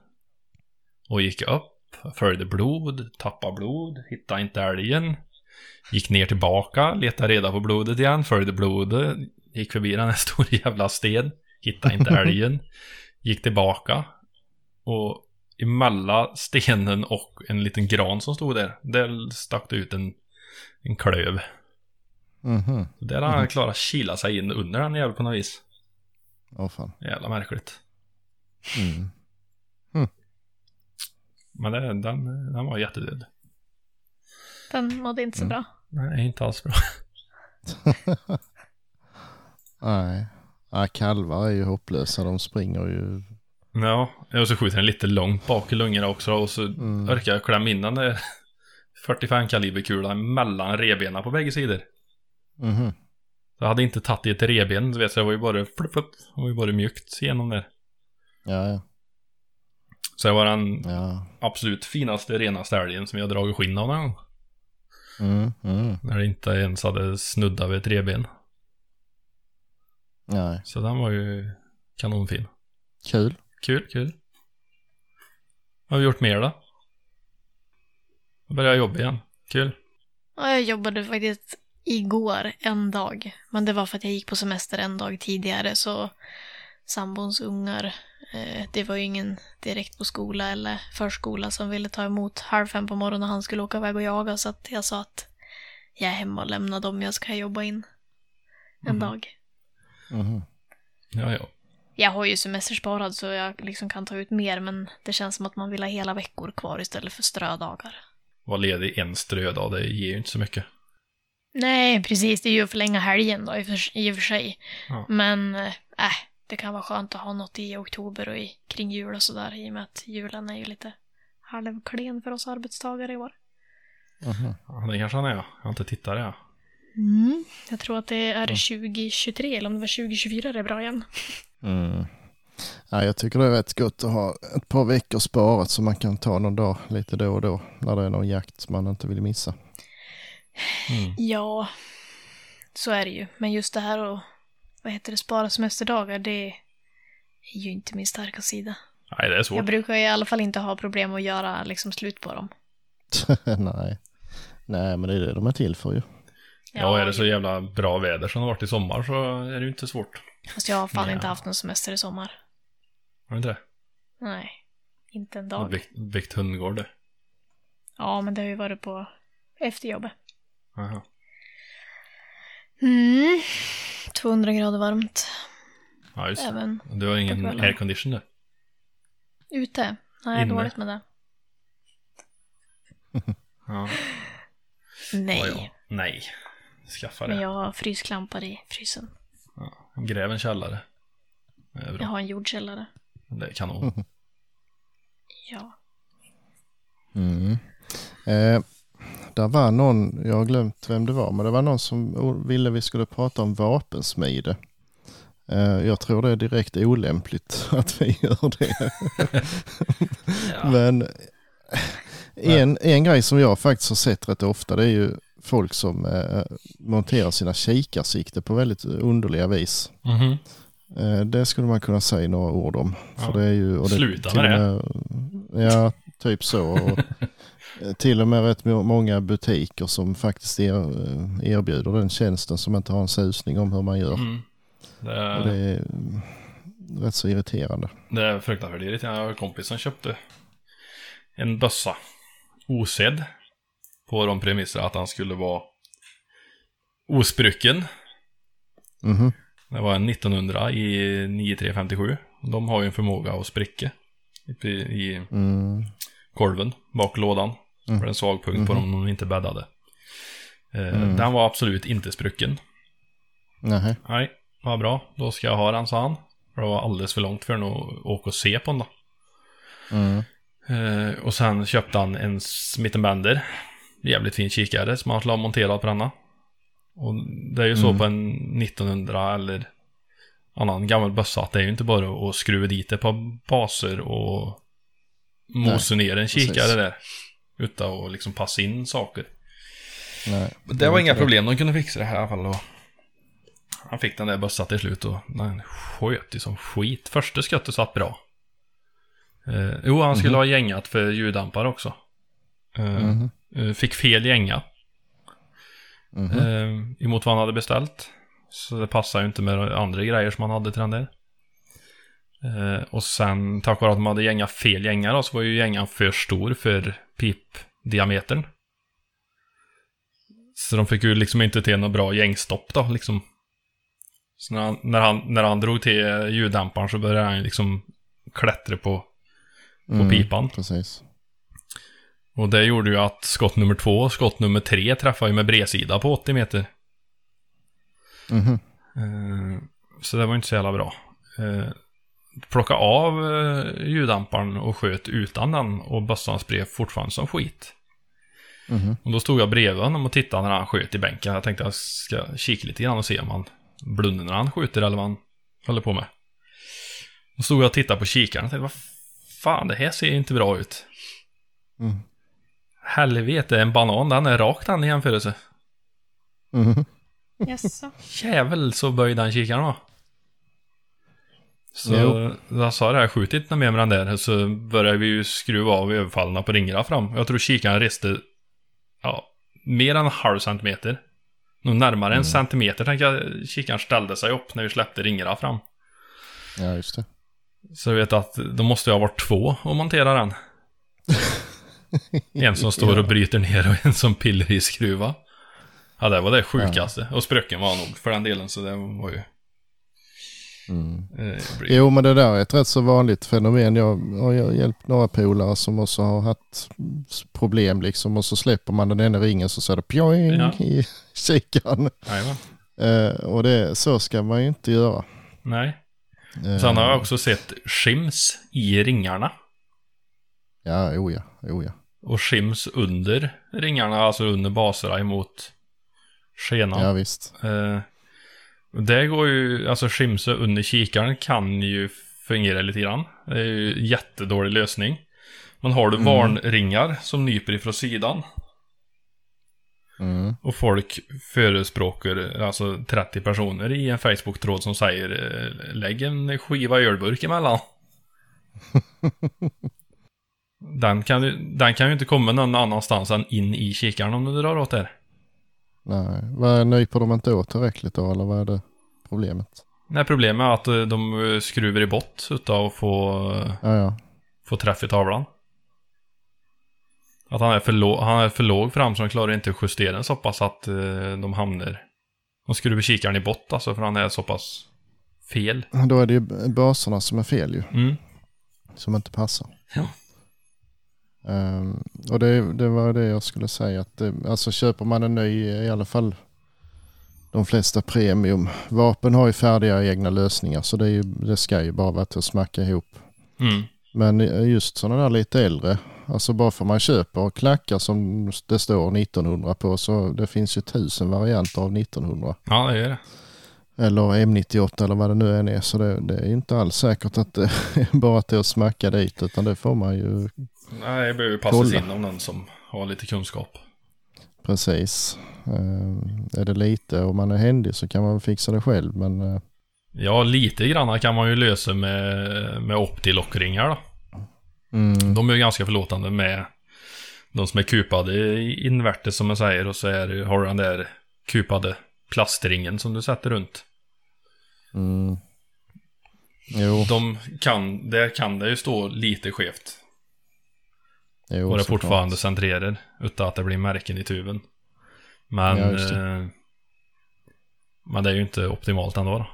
Och gick upp, följde blod, tappade blod, hittade inte älgen. Gick ner tillbaka, letade reda på blodet igen, följde blodet. Gick förbi den här [LAUGHS] stora jävla sten, hittade inte älgen. Gick tillbaka. Och emellan stenen och en liten gran som stod där, där stack det ut en, en klöv. Mhm. Så där har han klarat att kila sig in under den jäveln på något vis. Ja, fan. Jävla märkligt. Mm. Men det, den, den var jättedöd. Den mådde inte så Mm. bra. Nej, inte alls bra. [LAUGHS] [LAUGHS] Nej. Ja, kalvar är ju hopplösa. De springer ju. Ja, och så skjuter den lite långt bak i lungorna också och så Mm. orkar jag klämma in den där 45 kaliberkulan mellan rebenen på bägge sidor. Mhm. Jag hade inte tagit i ett reben, du vet, så det var ju bara flupp, flupp, det var ju bara mjukt igenom där. Ja, ja. Så det var den Ja. absolut finaste, renaste älgen som jag dragit skinn av någon gång. Mm. Mm. När det inte ens hade snuddat vid ett reben. Nej. Så den var ju kanonfin. Kul. Kul, kul. Vad har vi gjort mer då? Jag börjar jobba igen. Kul. Ja, jag jobbade faktiskt igår en dag. Men det var för att jag gick på semester en dag tidigare så sambons ungar, eh, det var ju ingen direkt på skola eller förskola som ville ta emot halv fem på morgonen och han skulle åka iväg och jaga så att jag sa att jag är hemma och lämnar dem, jag ska jobba in en Mhm. dag. Mhm. Ja, ja. Jag har ju semestersparad så jag liksom kan ta ut mer men det känns som att man vill ha hela veckor kvar istället för strödagar. Var ledig en strödag, det ger ju inte så mycket. Nej, precis. Det är ju att förlänga helgen då i och för, i och för sig. Ja. Men, äh, det kan vara skönt att ha något i oktober och i, kring jul och sådär i och med att julen är ju lite halvklen för oss arbetstagare i år. Mhm. Ja, det kanske han är, ja. Jag har inte tittat det, ja. Mm. Jag tror att det är 2023 eller om det var 2024 det är bra igen. Mm. Ja, jag tycker det är rätt gott att ha ett par veckor sparat så man kan ta någon dag lite då och då när det är någon jakt man inte vill missa. Mm. Ja, Så är det ju. Men just det här och vad heter det, spara semesterdagar, det är ju inte min starka sida. Nej, det är svårt. Jag brukar i alla fall inte ha problem att göra liksom slut på dem. [LAUGHS] Nej. Nej, men det är det de är till för ju. Ja, är det så jävla bra väder som det har varit i sommar så är det ju inte svårt. Fast jag har fan Ja. inte haft någon semester i sommar. Har du inte det? Nej, inte en Du har dag. Byggt, byggt hundgård du. Ja, men det har ju varit på efter jobbet. Jaha. Mm. 200 grader varmt. Ja, just. Även Du har ingen aircondition du. ute. Nej, Inne. dåligt med det. Ja. [LAUGHS] Nej. Ja. Nej. Skaffa Men det. jag har frysklampar i frysen. Ja. Gräv en källare. Jag har en jordkällare. Det är kanon. Ja. Mm. Eh, där var någon, jag har glömt vem det var, men det var någon som ville vi skulle prata om vapensmide. Eh, jag tror det är direkt olämpligt [LAUGHS] att vi gör det. [LAUGHS] Ja. Men en, en grej som jag faktiskt har sett rätt ofta det är ju folk som eh, monterar sina kikarsikte på väldigt underliga vis. Mhm. Eh, det skulle man kunna säga några ord om. För Ja. det är ju, och det, Sluta med det. med, Ja, typ så. Och, [LAUGHS] eh, till och med rätt må- många butiker som faktiskt eh, erbjuder den tjänsten som inte har en susning om hur man gör. Mm. Det, Och det är mm, rätt så irriterande. det är fruktansvärt irriterande. Jag har en kompis som köpte en bössa. Osedd. På de premisser att han skulle vara osprucken. Mhm. Det var en 1900 i 9357. De har ju en förmåga att spricka. I, i Mm. korven bak lådan. Mm. För en svag punkt på Mhm. dem de inte bäddade. Eh, Mm. Den var absolut inte sprucken. Nej. Nej, vad bra. Då ska jag ha den, sa han. För det var alldeles för långt för den att åka och se på den då. Mm. Eh, och sen köpte han en Smith Bender. Jävligt fin kikare som han skulle ha monterat på denna. Och det är ju så Mm. på en 1900 eller annan gammal bössa att det är ju inte bara att skruva dit ett par baser och mosa ner en kikare precis. där. Utan att liksom passa in saker. Nej. Det var inga problem, de kunde fixa det här i alla fall. Och han fick den där bössan till slut och den sköt ju som skit. Första skottet satt bra. Eh, jo, han skulle Mhm. ha gängat för ljuddämpare också. Eh, Mhm. eh, fick fel gänga Mhm. eh, emot vad han hade beställt. Så det passar ju inte med andra grejer som han hade till den där. Eh, och sen tack vare att de hade gängat fel gänga då, så var ju gängan för stor för pipdiametern. Så de fick ju liksom inte till något bra gängstopp då liksom. Så när han, när han, när han drog till ljuddämparen så började han ju liksom klättra på, på Mm, pipan. Precis. Och det gjorde ju att skott nummer två och skott nummer tre träffade ju med bredsida på 80 meter. Mhm. Eh, Så det var inte så jävla bra. Eh, Plocka av eh, ljuddämparen och sköt utan den och bössan spred fortfarande som skit. Mhm. Och då stod jag bredvid honom och tittade när han sköt i bänken. Jag tänkte jag ska kika lite grann och se om han blundar när han skjuter eller vad han håller på med. Då stod jag och tittade på kikaren och tänkte vad fan det här ser inte bra ut. Mm. Helvete, en banan den är rakt den i jämförelse. Mhm. Jaså? Jävel så böjd den kikaren var. Så Jo. jag sa det här, skjut inte mer med den där. Så började vi ju skruva av överfallarna på ringarna fram. Jag tror kikaren reste, ja, mer än en halv centimeter. Nog närmare en centimeter tänker jag kikaren ställde sig upp när vi släppte ringarna fram. Ja, just det. Så jag vet att då måste jag ha varit två och montera den. [LAUGHS] En som står och bryter ner och en som pillar i skruva. Ja, det var det sjukaste. Och spröcken var nog för den delen, så det var ju... Mm. Eh, Jo, men det där är ett rätt så vanligt fenomen. Jag har hjälpt några polare som också har haft problem liksom och så släpper man den ena ringen så säger det pjoing Ja. i [LAUGHS] kikaren. Eh, och det, så ska man ju inte göra. Nej. Eh, Sen har jag också sett skims i ringarna. Ja, oh ja, oh ja. Och skims under ringarna, alltså under baserna emot skenan. Ja, visst. Eh, det går ju, alltså skimse under kikaren kan ju fungera lite grann. Det är ju jättedålig lösning. Men har du Mm. varnringar som nyper ifrån sidan. Mm. Mm. Och folk förespråkar alltså 30 personer i en Facebook-tråd som säger eh, lägg en skiva ölburk emellan. [LAUGHS] den, kan, ju- den kan ju inte komma någon annanstans än in i kikaren om du drar åt där. Nej, vad nyper de inte åt tillräckligt då eller vad är det problemet? Nej, problemet är att eh, de eh, skruvar i bott utav att få, eh, Ja, ja. få träff i tavlan. Att han är för, låg, han är för låg fram så de klarar inte att justera den så pass att de hamnar... De skruvar kikaren i bott alltså för han är så pass fel. Då är det ju baserna som är fel ju. Mm. Som inte passar. Ja. Ehm, och det, det var det jag skulle säga. Att det, alltså köper man en ny, i alla fall de flesta premium. Vapen har ju färdiga egna lösningar så det, är ju, det ska ju bara vara till att smacka ihop. Mm. Men just sådana där lite äldre, alltså bara för man köper klackar som det står 1900 på så det finns ju tusen varianter av 1900. Ja, det är det. Eller M98 eller vad det nu än är. Så det, det är inte alls säkert att det [LAUGHS] är bara till att smacka dit utan det får man ju Nej, det behöver passas Kolla. in av någon som har lite kunskap. precis. Eh, är det lite och man är händig så kan man fixa det själv men eh, Ja, lite grann kan man ju lösa med, med optilockringar då. mm, De är ju ganska förlåtande med de som är kupade i inverter som jag säger och så är har du den där kupade plastringen som du sätter runt. mm. Jo, De kan, där kan det ju stå lite skevt. Jo och det fortfarande centrerar utan att det blir märken i tuben. Men, Ja, det. eh, men det är ju inte optimalt ändå då.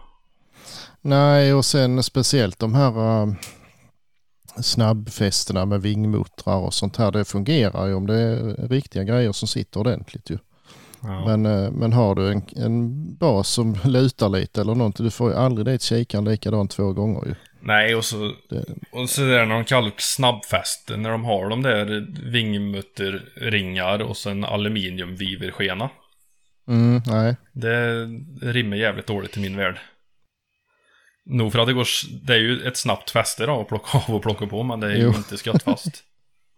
Nej, och sen speciellt de här uh, snabbfästena med vingmuttrar och sånt här. Det fungerar ju om det är riktiga grejer som sitter ordentligt ju. Ja. Men, eh, men har du en, en bas som [LAUGHS] lutar lite eller någonting, du får ju aldrig dit kikaren likadant två gånger ju. Nej, och så, och så där när de kallar det snabbfäste, när de har de där vingmutterringar och sen aluminiumviverskena. mm, nej, Det rimmar jävligt dåligt i min värld. Nog för att det går, det är ju ett snabbt fäste då att plocka av och plocka på, men det är ju Jo. inte skottfast.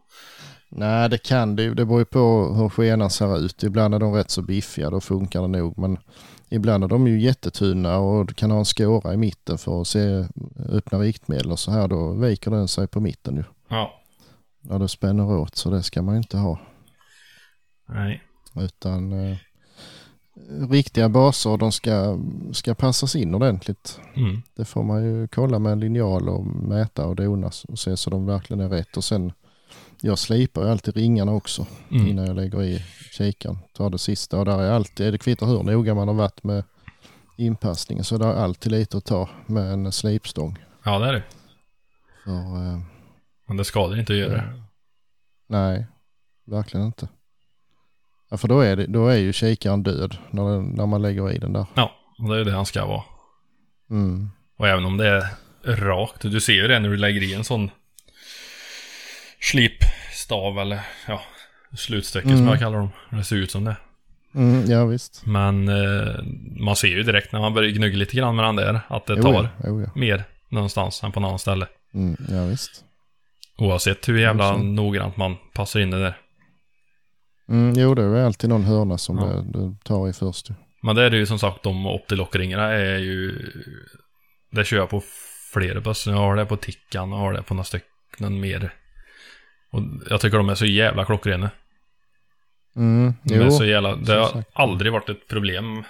[LAUGHS] nej det kan det ju. Det beror ju på hur skenan ser ut. Ibland är de rätt så biffiga, då funkar det nog. Men ibland är de ju jättetunna och du kan ha en skåra i mitten för att se öppna riktmedel och så här. Då viker den sig på mitten ju. ja, när du spänner åt så det ska man inte ha. nej. Utan eh, riktiga baser de ska, ska passas in ordentligt. Mm. Det får man ju kolla med en linjal och mäta och dona och se så de verkligen är rätt. Och sen jag slipar ju alltid ringarna också Mm. innan jag lägger i kikaren. Tar det sista och där är alltid, det kvittar hur noga man har varit med inpassningen så det är alltid lite att ta med en slipstång. Ja, det är det. För, eh, Men det skadar inte att göra det. Nej, verkligen inte. Ja, för då är, det, då är ju kikaren död när, den, när man lägger i den där. Ja, och det är det han ska vara. Mm. Och även om det är rakt, du ser ju det när du lägger i en sån slipstav eller ja, slutstycke som Mm. jag kallar dem. Det ser ut som det. Mm, ja visst. Men eh, man ser ju direkt när man börjar gnugga lite grann med den där att det Jo, tar ja, jo, ja. mer någonstans än på något annat ställe. Mm, ja visst. Oavsett hur jävla Ja, noggrant man passar in det där. Mm, jo, det är alltid någon hörna som Ja. det, det tar i först. Men det är det ju som sagt, de optilockringarna är ju... Det kör jag på flera bussar. Jag har det på Tickan och har det på några stycken mer. Och jag tycker de är så jävla klockrena. Mm, De jo, är så jävla... Det har sagt. aldrig varit ett problem.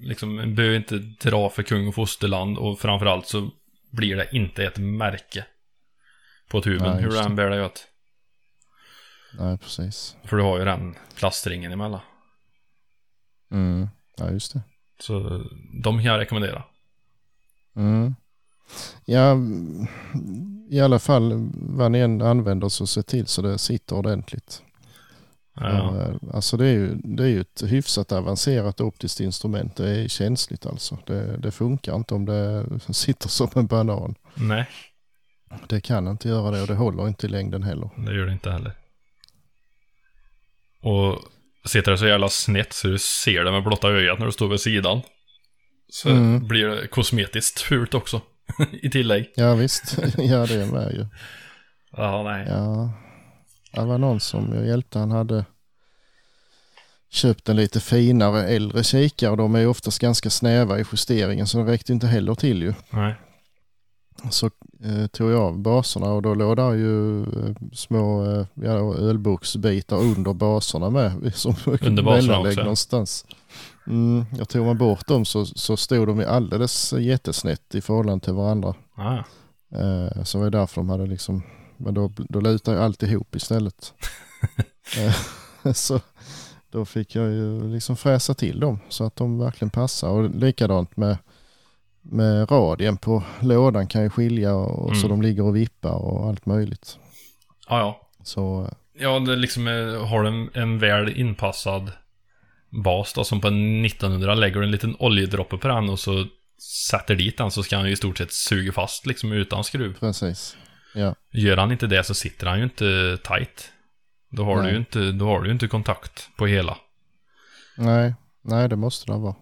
Liksom, man behöver inte dra för kung och fosterland och framförallt så blir det inte ett märke på tuben. Nej, hur du än bär dig åt. nej precis. För du har ju den plastringen emellan. Mm, ja, just det. Så de kan jag rekommendera. Mm. Ja, i alla fall vad ni än använder så se till så det sitter ordentligt. Ja. Ja, Alltså det är, ju, det är ju ett hyfsat avancerat optiskt instrument. Det är känsligt alltså. Det, det funkar inte om det [LAUGHS] sitter som en banan. Nej, Det kan inte göra det och det håller inte i längden heller. det gör det inte heller. Och sitter det så jävla snett så du ser det med blotta ögat när du står vid sidan. Så Mm. blir det kosmetiskt fult också. [LAUGHS] I tillägg. Ja visst, ja det är med ju. Ja, nej. Ja, det var någon som jag hjälpte. Han hade köpt en lite finare äldre kikare. De är oftast ganska snäva i justeringen så de räckte inte heller till ju. Nej. Så eh, tog jag av baserna och då låg där ju eh, små eh, ja, ölboxbitar under baserna med. Som Under baserna också? någonstans. Mm, jag tog man bort dem så, så stod de alldeles jättesnett i förhållande till varandra. Ah, Eh, så var det därför de hade liksom, men då, då lutar ju allt ihop istället. [LAUGHS] eh, [LAUGHS] så då fick jag ju liksom fräsa till dem så att de verkligen passar. Och likadant med, med radien på lådan kan ju skilja och, så Mm. de ligger och vippar och allt möjligt. ja, ja. Så eh, Ja, det liksom är, har en, en väl inpassad bas då, som på en 1900 lägger du en liten oljedroppe på den och så sätter dit den så ska han ju i stort sett suga fast liksom utan skruv. precis. Ja, Gör han inte det så sitter han ju inte tight. Då har, du Nej. ju inte, då har du inte kontakt på hela. nej, nej det måste det vara.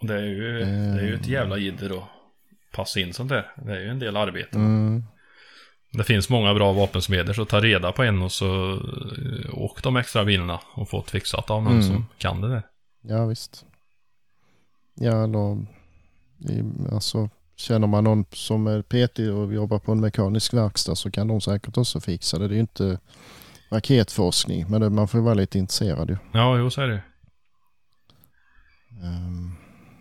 Och det är ju, Eh. det är ju ett jävla jidder att passa in sånt där. Det är ju en del arbete. Mm, Det finns många bra vapensmeder så ta reda på en och så eh, åk de extra bilarna och få fixat av någon Mm. som kan det där. ja visst. Ja, i- alltså känner man någon som är PT och jobbar på en mekanisk verkstad så kan de säkert också fixa det. Det är ju inte raketforskning men det, man får vara lite intresserad ju. Ja, jo så är det. Ehm,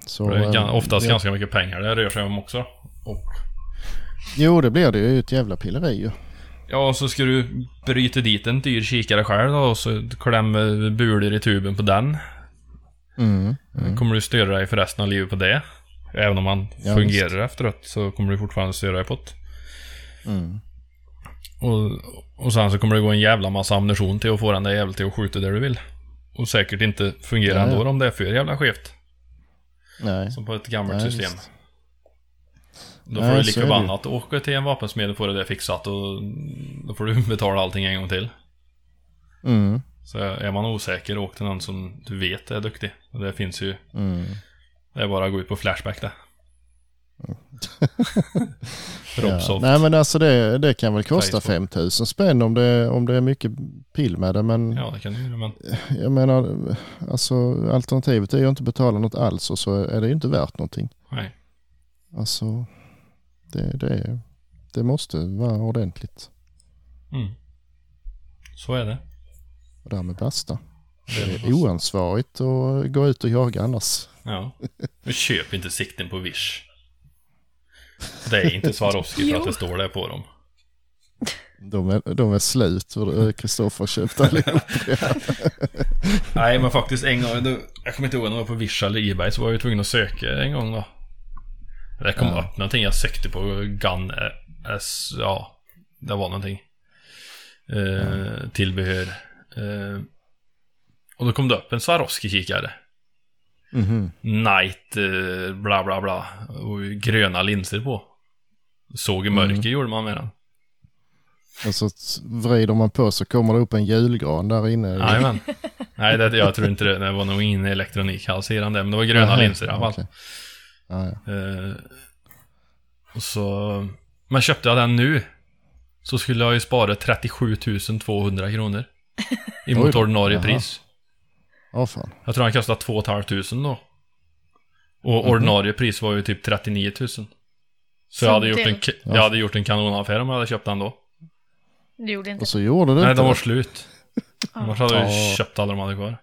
så, Det är eh, oftast ja. ganska mycket pengar det rör sig om också. Och, Jo, det blir det ju ett jävla pilleri ju. ja, och så ska du bryta dit en dyr kikare själv då och så klämma bulor i tuben på den. Mm. Mm. Kommer du störa dig för resten av livet på det? Även om man Ja, fungerar efteråt så kommer du fortfarande störa dig på det. Mm. Och, och sen så kommer det gå en jävla massa ammunition till att få den där jäveln till att skjuta där du vill. Och säkert inte fungera Ja, ja. ändå om det är för jävla skevt. Nej. Som på ett gammalt Nej, system. visst. Då Nej, får du så lika det ju. förbannat åka till en vapensmed och få det där fixat och då får du [LAUGHS] betala allting en gång till. Mm. Så är man osäker, åk till någon som du vet är duktig. Och det finns ju, Mm. det är bara att gå ut på Flashback det. [LAUGHS] Ja. Nej men alltså det, det kan väl kosta Facebook. 5000 spänn om det, om det är mycket pill med det. Men Ja, det kan du göra, men... jag menar, alltså alternativet är ju att inte betala något alls och så är det ju inte värt någonting. Nej. Alltså det, det, är, det måste vara ordentligt. Mm. Så är det. Och därmed basta. Det Det är är oansvarigt att gå ut och jaga annars. Ja. Men köp inte sikten på Wish. Det är inte Swarovski för att det står det på dem. De är, de är slut för Kristoffer köpte allihop. Nej, men faktiskt en gång, jag kommer inte ihåg om det var på Wish eller Ebay, så var jag ju tvungen att söka en gång då. Det kom Ja. upp någonting, jag sökte på Gun S, ja, det var någonting. Eh, Tillbehör. Eh, och då kom det upp en Swarovski-kikare. Mhm. Night, eh, bla bla bla. Och gröna linser på. Såg i mörker Mm. gjorde man med den. Och så vrider man på så kommer det upp en julgran där inne. Jajamän. [LAUGHS] Nej, det, jag tror inte det. Det var nog ingen elektronik alls i den där. Men det var gröna Nähä, linser i alla fall. okej. Ja. Eh, och så... Men köpte jag den nu så skulle jag ju spara 37 200 kronor. Emot [LAUGHS] ordinarie Jaha. pris. Åh fan. Jag tror han kostade 2 500 då. Och Mhm. ordinarie pris var ju typ 39 000. Så jag hade, gjort en, jag hade gjort en kanonaffär om jag hade köpt den då. Du gjorde inte Och så gjorde du Nej, inte de var det. slut. [LAUGHS] Annars hade jag ju köpt alla de hade kvar.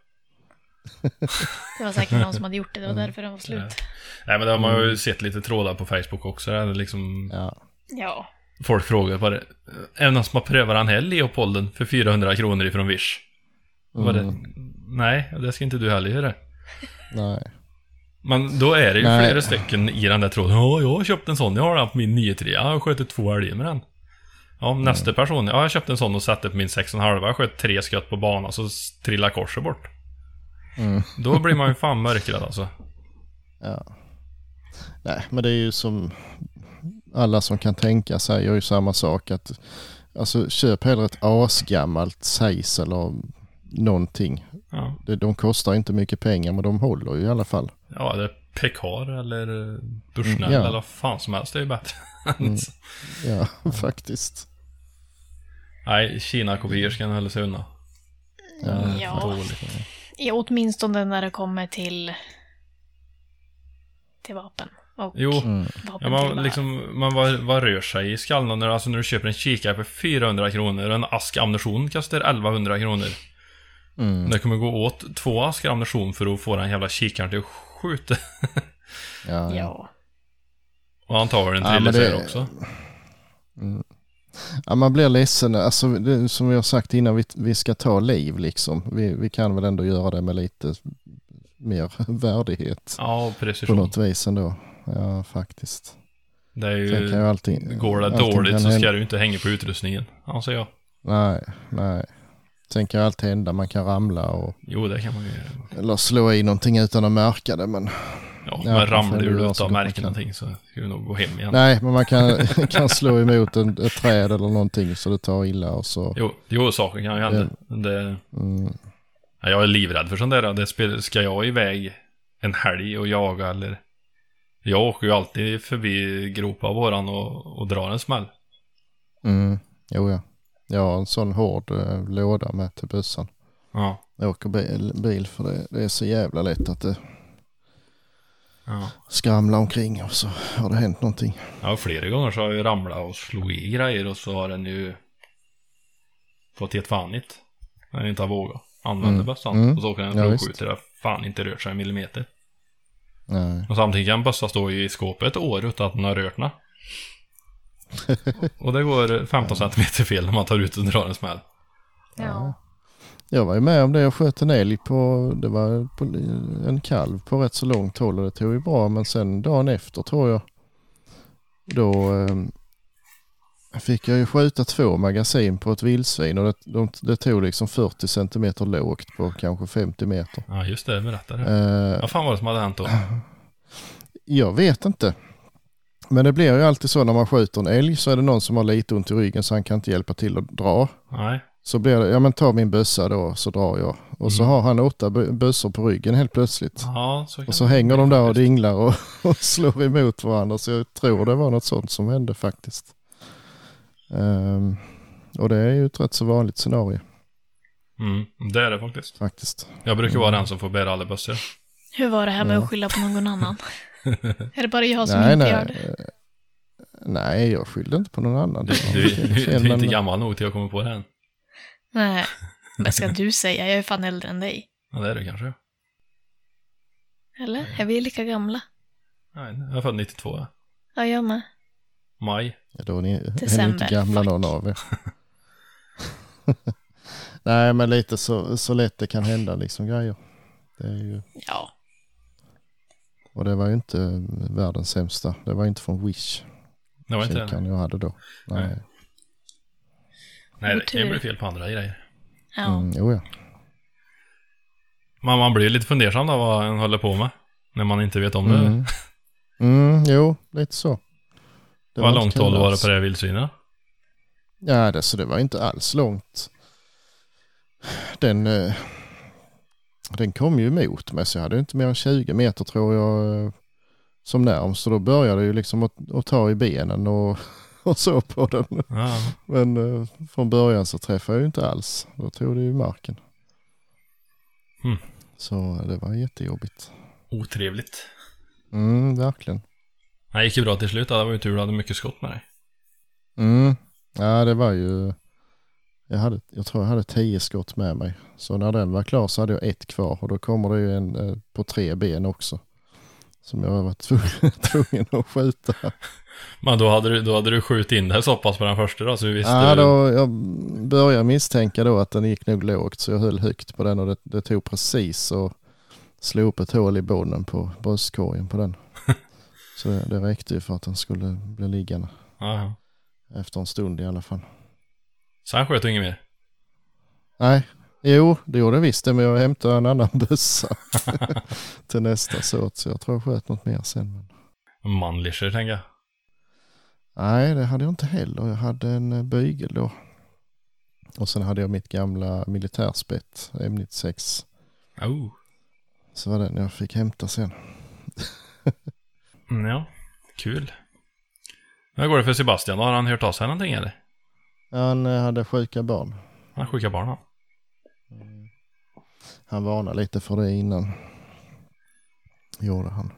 Det var säkert någon som hade gjort det, det var därför den var slut. Nej, men det har man ju sett lite trådar på Facebook också. Där det liksom Ja. Ja. Folk frågar bara, är det någon som har prövat den här Leopolden för 400 kronor ifrån Wish? Var det, Mm. nej, det ska inte du heller göra. Nej. Men då är det ju Nej. flera stycken i den där tråden. Ja, jag har köpt en sån, jag har den på min 9-3, jag har skjutit två älgar med den. Ja, nästa person, ja, jag köpte en sån och satte på min 6,5, jag sköt tre skott på banan så trillade korset bort. Mm. Då blir man ju fan mörkrädd alltså. Ja. Nej, men det är ju som alla som kan tänka säger ju samma sak. att Alltså köp hellre ett asgammalt Zeiss eller någonting. Ja, Det, de kostar inte mycket pengar men de håller ju i alla fall. ja det är Pekar eller eh, Bushnell Mm, ja. eller vad fan som helst, det är ju bättre. Mm. [LAUGHS] Ja, [LAUGHS] faktiskt. Nej, Kina-kopior ska han hålla sig undan. Ja. Ja. Ja, åtminstone när det kommer till, till vapen. Och Jo, Mm. ja, man, liksom, man vad, vad rör sig i skallen när, alltså när du köper en kikare för 400 kronor och en ask ammunition kostar 1100 kronor. Mm. Det kommer gå åt två askar ammunition för att få den jävla kikaren till att skjuta. Ja, ja. Ja. och antagligen Ja, en men trillisär det- också. Ja, man blir ledsen. Alltså, det, som vi har sagt innan, vi, vi ska ta liv liksom. Vi, vi kan väl ändå göra det med lite mer [LAUGHS] värdighet Ja, och på något vis ändå. Ja, faktiskt. Det är Sen kan ju ju... allting... Går det dåligt kan så ska du inte hänga på utrustningen, anser jag. Nej, nej. Sen kan ju allt hända. Man kan ramla och, Jo, det kan man ju göra. eller slå i någonting utan att märka det. Men Ja, Ja, men ramlar du märkt kan. någonting så ska du nog gå hem igen. nej, men man kan, [LAUGHS] kan slå emot en, ett träd eller någonting så det tar illa och så. Jo, jo, saker kan ju hända. Det, Mm, ja, jag är livrädd för sånt där. Det spel, ska jag iväg en helg och jaga eller... Jag åker ju alltid förbi gropa våran och, och drar en smäll. mm, jo ja. Jag har en sån hård eh, låda med till bössan. Ja. Jag åker bil, bil för det, det är så jävla lätt att det Ja. skramlar omkring och så har det hänt någonting. ja, flera gånger så har jag ramlat och slagit i grejer och så har den ju fått helt fanigt. När jag inte har vågat använda Mm. bössan. Mm. Och så åker den Ja, och. Det har fan inte rört sig en millimeter. Nej. Och samtidigt kan bössa stå i skåpet ett år utan att den har rört den. [LAUGHS] och det går 15 centimeter fel när man tar ut och drar en smäll. Ja. Jag var ju med om det. Jag sköt en älg på, det var på en kalv på rätt så långt håll och det tog ju bra. Men sen dagen efter tror jag, då eh, fick jag ju skjuta två magasin på ett vildsvin och det, de, det tog liksom 40 centimeter lågt på kanske 50 meter. Ja, just det. Berätta det. Eh, Vad fan var det som hade hänt då? [CLEARS THROAT] Jag vet inte. Men det blir ju alltid så när man skjuter en älg så är det någon som har lite ont i ryggen så han kan inte hjälpa till att dra. Nej. Så blir det, ja men ta min bössa då så drar jag. Och så Mm. har han åtta bö- bössor på ryggen helt plötsligt. Ja, så Och så det hänger de där och dinglar och, [LAUGHS] och slår emot varandra. Så jag tror det var något sånt som hände faktiskt. Ehm, och det är ju ett rätt så vanligt scenario Mm, det är det faktiskt. faktiskt. Jag brukar vara den som får bära alla bössor. Hur var det här med Ja. att skylla på någon annan? [LAUGHS] är det bara jag som nej, inte nej. gör det? Nej, jag skyllde inte på någon annan. Du, Det du, du, du är inte gammal nog till att komma på det än. Nej. [LAUGHS] Vad ska du säga? Jag är fan äldre än dig. Ja, det är du kanske. Eller? Är vi lika gamla? Nej, jag är född 92. ja. Ja, jag med. Maj. Ja, då är ni, är ni inte December, gamla fuck. någon av er. [LAUGHS] Nej, men lite så, så lätt det kan hända liksom grejer. Det är ju, Ja. och det var ju inte världens sämsta. Det var inte från Wish. Det var inte det. Jag hade då. Nej. Nej. Nej, det kan ju bli fel på andra grejer. Ja. Mm, jo, ja. Man, man blir lite fundersam då vad en håller på med. När man inte vet om det. Mm. Mm, jo, lite så. Det Vad långt håll var det på det här vildsvinet? Ja, det, så det var inte alls långt. Den, eh, den kom ju emot mig så jag hade inte mer än 20 meter tror jag eh, som närmst. Så då började jag ju liksom att, att ta i benen och, [LAUGHS] och så på den. Ja, Men eh, från början så träffade jag ju inte alls. Då tog det ju marken. Mm. Så det var jättejobbigt. otrevligt. Mm, verkligen. Det gick ju bra till slut. Det var ju tur du hade mycket skott med dig. Mm. Ja, det var ju... Jag, hade, jag tror jag hade tio skott med mig. Så när den var klar så hade jag ett kvar och då kommer det ju en eh, på tre ben också. Som jag var tvungen, [LAUGHS] tvungen att skjuta. Men då hade du, då hade du skjutit in det så pass på den första då, så du visste... Ja, då, jag började misstänka då att den gick nog lågt så jag höll högt på den och det, det tog precis och slog upp ett hål i botten på bröstkorgen på den. [LAUGHS] Så det, det räckte ju för att den skulle bli liggande ja. efter en stund i alla fall. Sen sköt du inget mer? Nej, jo det gjorde det visst det men jag hämtade en annan [LAUGHS] bössa [LAUGHS] till nästa såt så jag tror jag sköt något mer sen. Men... Manlischer, tänker jag. Nej, det hade jag inte heller. Jag hade en eh, bygel då. Och sen hade jag mitt gamla militärspett, M96. Oh. Så var den jag fick hämta sen. Mm, ja, kul. Hur går det för Sebastian? Har han hört av sig någonting eller? Han eh, hade sjuka barn. Han har sjuka barn han. Han varnade lite för det innan. Gjorde han.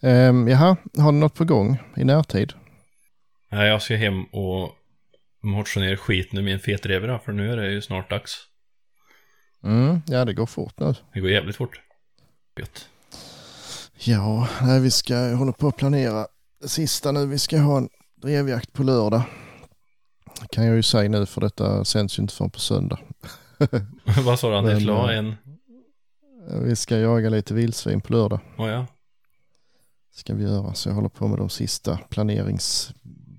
Um, jaha, har du något på gång i närtid? Nej, jag ska hem och motionera skit nu min fetrever för nu är det ju snart dags. Mm, ja, det går fort nu. Det går jävligt fort. Gött. Ja, nej, vi ska hålla på att planera det sista nu. Vi ska ha en drevjakt på lördag. Kan jag ju säga nu för detta sänds ju inte förrän på söndag. [LAUGHS] Vad sa du? Skulle ha eh, en... Vi ska jaga lite vildsvin på lördag. Oh, ja. Ska vi göra. Så jag håller på med de sista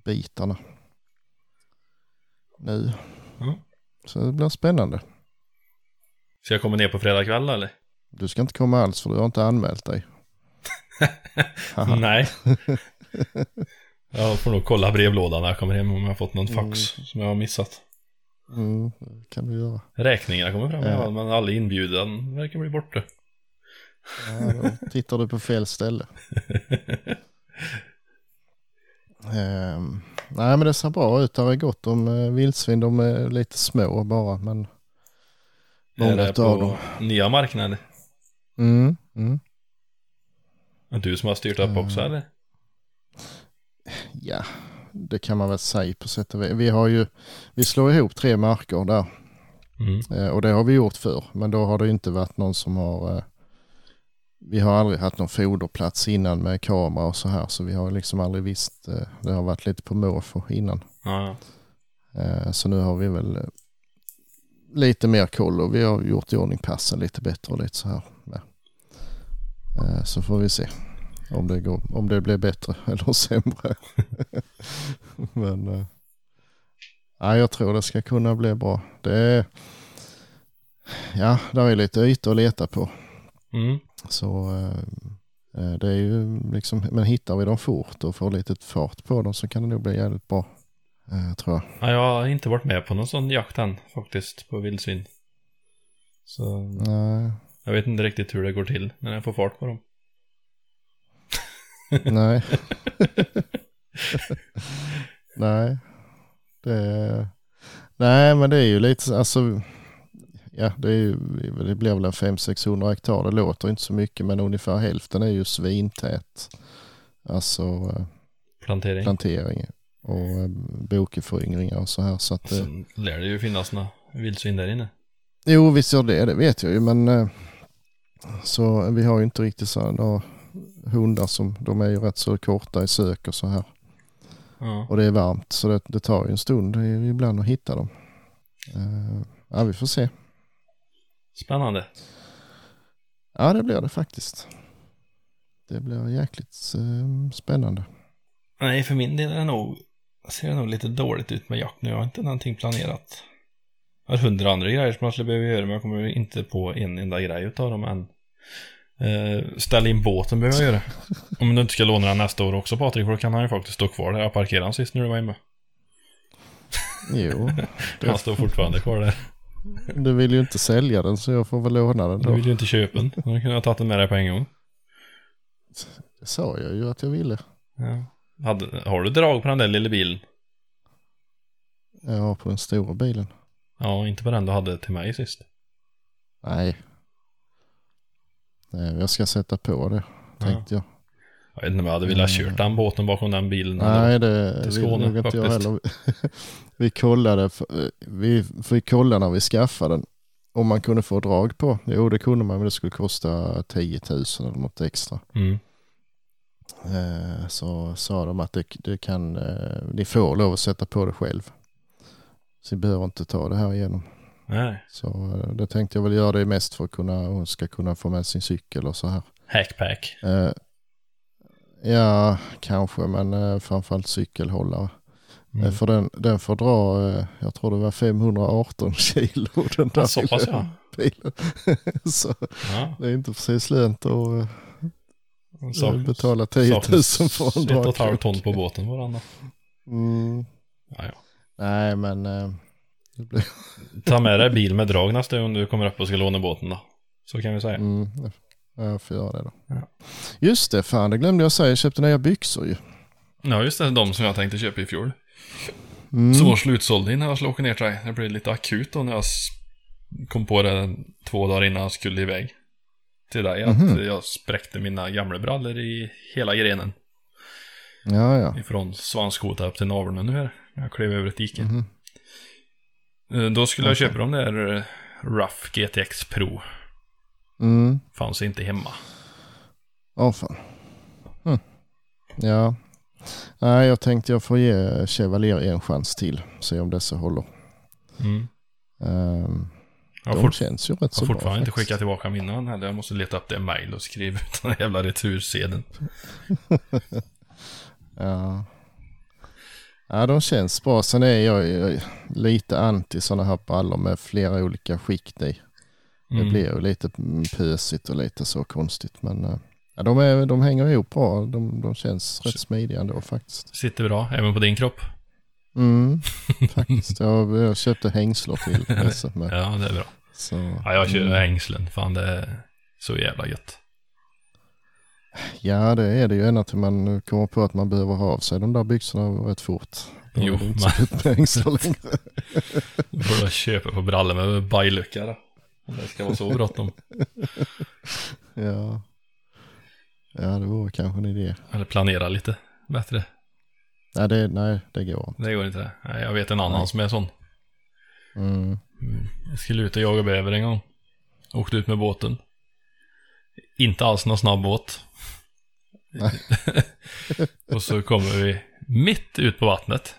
planeringsbitarna. Nu. Ja. Så det blir spännande. Ska jag komma ner på fredag kväll eller? Du ska inte komma alls för du har inte anmält dig. [LAUGHS] Nej. Jag får nog kolla brevlådan när jag kommer hem om jag har fått någon fax Mm. som jag har missat. Mm, det kan du göra. Räkningarna kommer fram, ja. men alla inbjudan verkar bli borta. Ja, då tittar du på fel ställe. [LAUGHS] Ehm, nej men det ser bra ut. Det är gott om uh, vildsvin. De är lite små bara men många på dem. nya marknader? Mm, mm. Du som har styrt upp också Mm. eller? Ja, det kan man väl säga på sätt och vis. Vi har ju, vi slår ihop tre marker där Mm. eh, och det har vi gjort för men då har det inte varit någon som har eh, vi har aldrig haft någon foderplats innan med kamera och så här så vi har liksom aldrig visst, eh, det har varit lite på måfå innan. Ja. Eh, Så nu har vi väl eh, lite mer koll och vi har gjort i ordning passen lite bättre och lite så här med. Så får vi se om det, går, om det blir bättre [LAUGHS] eller sämre. [LAUGHS] Men ja, jag tror det ska kunna bli bra. Det är, ja, där är lite ytor att leta på. Mm. Så eh, eh, det är ju liksom, men hittar vi dem fort och får lite fart på dem så kan det nog bli jävligt bra. eh, Tror jag. ja, jag har inte varit med på någon sån jakt än faktiskt på vildsvin. Så Nej. jag vet inte riktigt hur det går till när jag får fart på dem. [LAUGHS] Nej. [LAUGHS] Nej. Det, nej, men det är ju lite, så- alltså, ja, det, är det blir väl en 500-600 hektar. Det låter inte så mycket, men ungefär hälften är ju svintät. Alltså eh, Plantering. plantering och eh, bokeföryngringar och så här. Så att, Sen lär det ju finnas några vildsvin där inne. jo, visst gör det, det vet jag ju, men eh, så vi har ju inte riktigt så här, några hundar som, de är ju rätt så korta i sök och så här. Ja. Och det är varmt så det, det tar ju en stund ibland att hitta dem. Ja, vi får se. Spännande. Ja, det blir det faktiskt. Det blir jäkligt eh, spännande. Nej, för min del är det nog, ser det nog lite dåligt ut med jakt nu. Jag har inte någonting planerat. Jag har hundra andra grejer som jag skulle behöva göra, men jag kommer inte på en enda grej utav dem än. Eh, ställa in båten behöver jag göra. [LAUGHS] Om du inte ska låna den nästa år också Patrik, för då kan han ju faktiskt stå kvar där. Jag parkerade han sist när du var hemma. Jo, [LAUGHS] Han står fortfarande kvar där. Du vill ju inte sälja den så jag får väl låna den Du då. vill ju inte köpa den. Då kunde jag ha tagit den med dig på en gång. Det sa jag ju att jag ville. Ja. Hade, har du drag på den där lilla bilen? Ja, på den stora bilen. Ja, inte på den du hade till mig sist. Nej. Nej, jag ska sätta på det, tänkte jag. Jag vet inte om jag hade velat kört den båten bakom den bilen. Nej, det till vill Skåne, nog inte jag heller. Vi kollade, vi fick kolla när vi skaffade den. Om man kunde få drag på. Jo, det kunde man, men det skulle kosta 10 000 eller något extra. Mm. Eh, så sa de att det, det kan, eh, ni får lov att sätta på det själv. Så ni behöver inte ta det här igenom. Nej. Så eh, det tänkte jag väl göra det mest för att kunna, hon ska kunna få med sin cykel och så här. Hackpack. Ja, kanske, men framförallt cykelhållare. Mm. Eh, För den, den får dra, eh, jag tror det var 518 [LAUGHS] kilo den där så pass ja. bilen. [LAUGHS] så ja. det är inte precis lönt att eh, Så, betala 10 000 för en Ett och ett halvt dragkrok. ton på båten var. Mm, Ja, ja. nej, men blir, Ta med dig bil med drag nästa gång du kommer upp och ska låna båten då. Så kan vi säga. mm, jag får göra det då. Ja. Just det, fan det glömde jag säga. Jag köpte nya byxor ju. Ja, just det. De som jag tänkte köpa i fjol. Mm. Som var slutsålda innan jag skulle åka ner till dig. Det blev lite akut då när jag kom på det två dagar innan jag skulle iväg till dig. Att jag spräckte mina gamla brallor i hela grenen. Ja, ja. Ifrån svanskota upp till naveln nu här. Jag klev över ett dike. Mhm. Eh, Då skulle jag Okej. köpa de där eh, Ruff GTX Pro. Mm. Fanns inte hemma. Åh fan. Hm. Ja. Nej, jag tänkte jag får ge Chevalier en chans till. Se om dessa håller. Mm. Um, Jag har, de fort, känns ju rätt jag så har bra fortfarande inte skickat tillbaka mina heller. Jag måste leta upp det mail och skriva ut den jävla retursedeln. [LAUGHS] Ja. ja, de känns bra. Sen är jag ju lite anti sådana här brallor med flera olika skikt i. Det Mm. blir ju lite pösigt och lite så konstigt. Men eh, ja, de, är, de hänger ihop bra. De, de känns rätt smidiga ändå faktiskt. Sitter bra, även på din kropp. Mm, [LAUGHS] faktiskt. Jag, jag köpte hängslor till [LAUGHS] med. Ja, det är bra. Så, Ja, jag kör mm. hängslen. Fan, det är så jävla gött. Ja, det är det ju ända till man kommer på att man behöver ha av sig de där byxorna rätt fort. Då Jo, längre. [LAUGHS] Du får då köpa på brallor med bajlucka då. Om det ska vara så bråttom. Ja. Ja, det vore kanske en idé. Eller planera lite bättre. Nej, det, nej, det går inte. Det går inte. Nej, jag vet en annan Nej. som är sån. Mm. Mm. Jag skulle ut och jaga bäver en gång. Åkte ut med båten. Inte alls någon snabb båt. [LAUGHS] Och så kommer vi mitt ut på vattnet.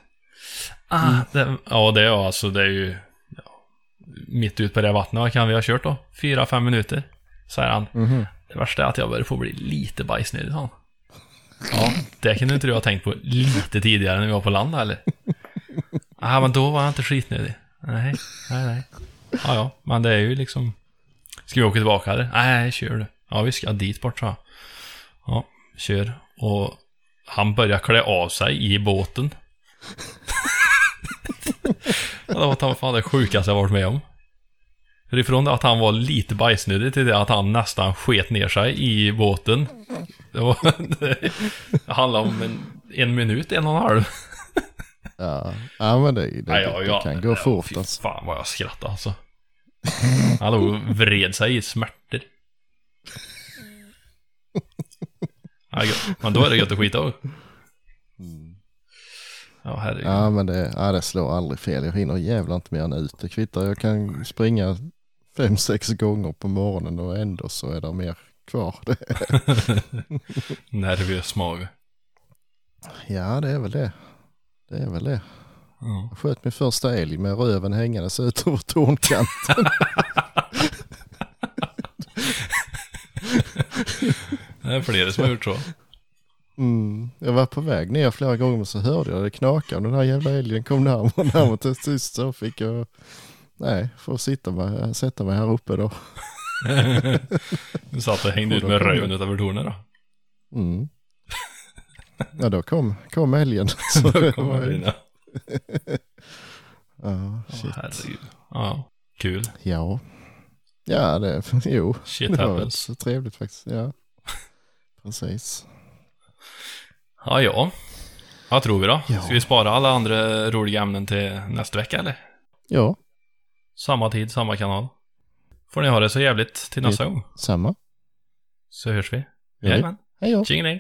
Ah, det, ja, det är alltså, det är ju ja, mitt ut på det vattnet. Vad kan vi ha kört då? Fyra, fem minuter, säger han. Mhm. Det värsta är att jag börjar få bli lite bajsnödig, liksom. sa han. Ja, det kunde inte du ha tänkt på lite tidigare när vi var på land, eller? Ja, men då var jag inte skitnödig. Nej, nej, nej. Ja, ja, men det är ju liksom... Ska vi åka tillbaka eller? Nej, kör du. Ja, vi ska dit bort, så. Ja, kör. Och han börjar klä av sig i båten. [LAUGHS] ja, det var ta fan det sjukaste jag varit med om. För ifrån det att han var lite bajsnödig till det att han nästan sket ner sig i båten. Det, var, det handlade om en, en minut, en och en halv. Ja. ja, men det, det, ja, det ja, kan ja, gå fort Fy alltså. fan vad jag skrattade alltså. Han låg och vred sig i smärtor. Ja. Men då är det gött att skita av. Ja, herregud. Ja, men det, ja, det slår aldrig fel. Jag hinner jävlar inte mer än ut. Det kvittar. Jag kan springa fem, sex gånger på morgonen och ändå så är det mer kvar. [LAUGHS] Nervös mage. ja, det är väl det. Det är väl det. Ja. Jag sköt min första älg med röven hängandes ut över tornkanten. [LAUGHS] Det är flera som har gjort så. Mm. Jag var på väg ner flera gånger men så hörde jag det knaka och den här jävla älgen kom närmare och närmare. Till sist så fick jag, nej, får sitta mig, sätta mig här uppe då. [LAUGHS] Du satt och hängde Och ut med kom röven utanför tornet då. Mm. Ja, då kom, kom älgen. [LAUGHS] Så Då var ju- in. Ja, Ja, Åh, shit. herregud. Ja, kul. Ja. Ja, det, [LAUGHS] jo. Shit det var happens. så trevligt faktiskt. Ja, precis. Ja, ja. Vad tror vi då? Ja. Ska vi spara alla andra roliga ämnen till nästa vecka eller? Ja, Samma tid, samma kanal. Får ni ha det så jävligt till nästa gång. samma. Så hörs vi. Ja. Jajamän. Hej då. Tjingeling.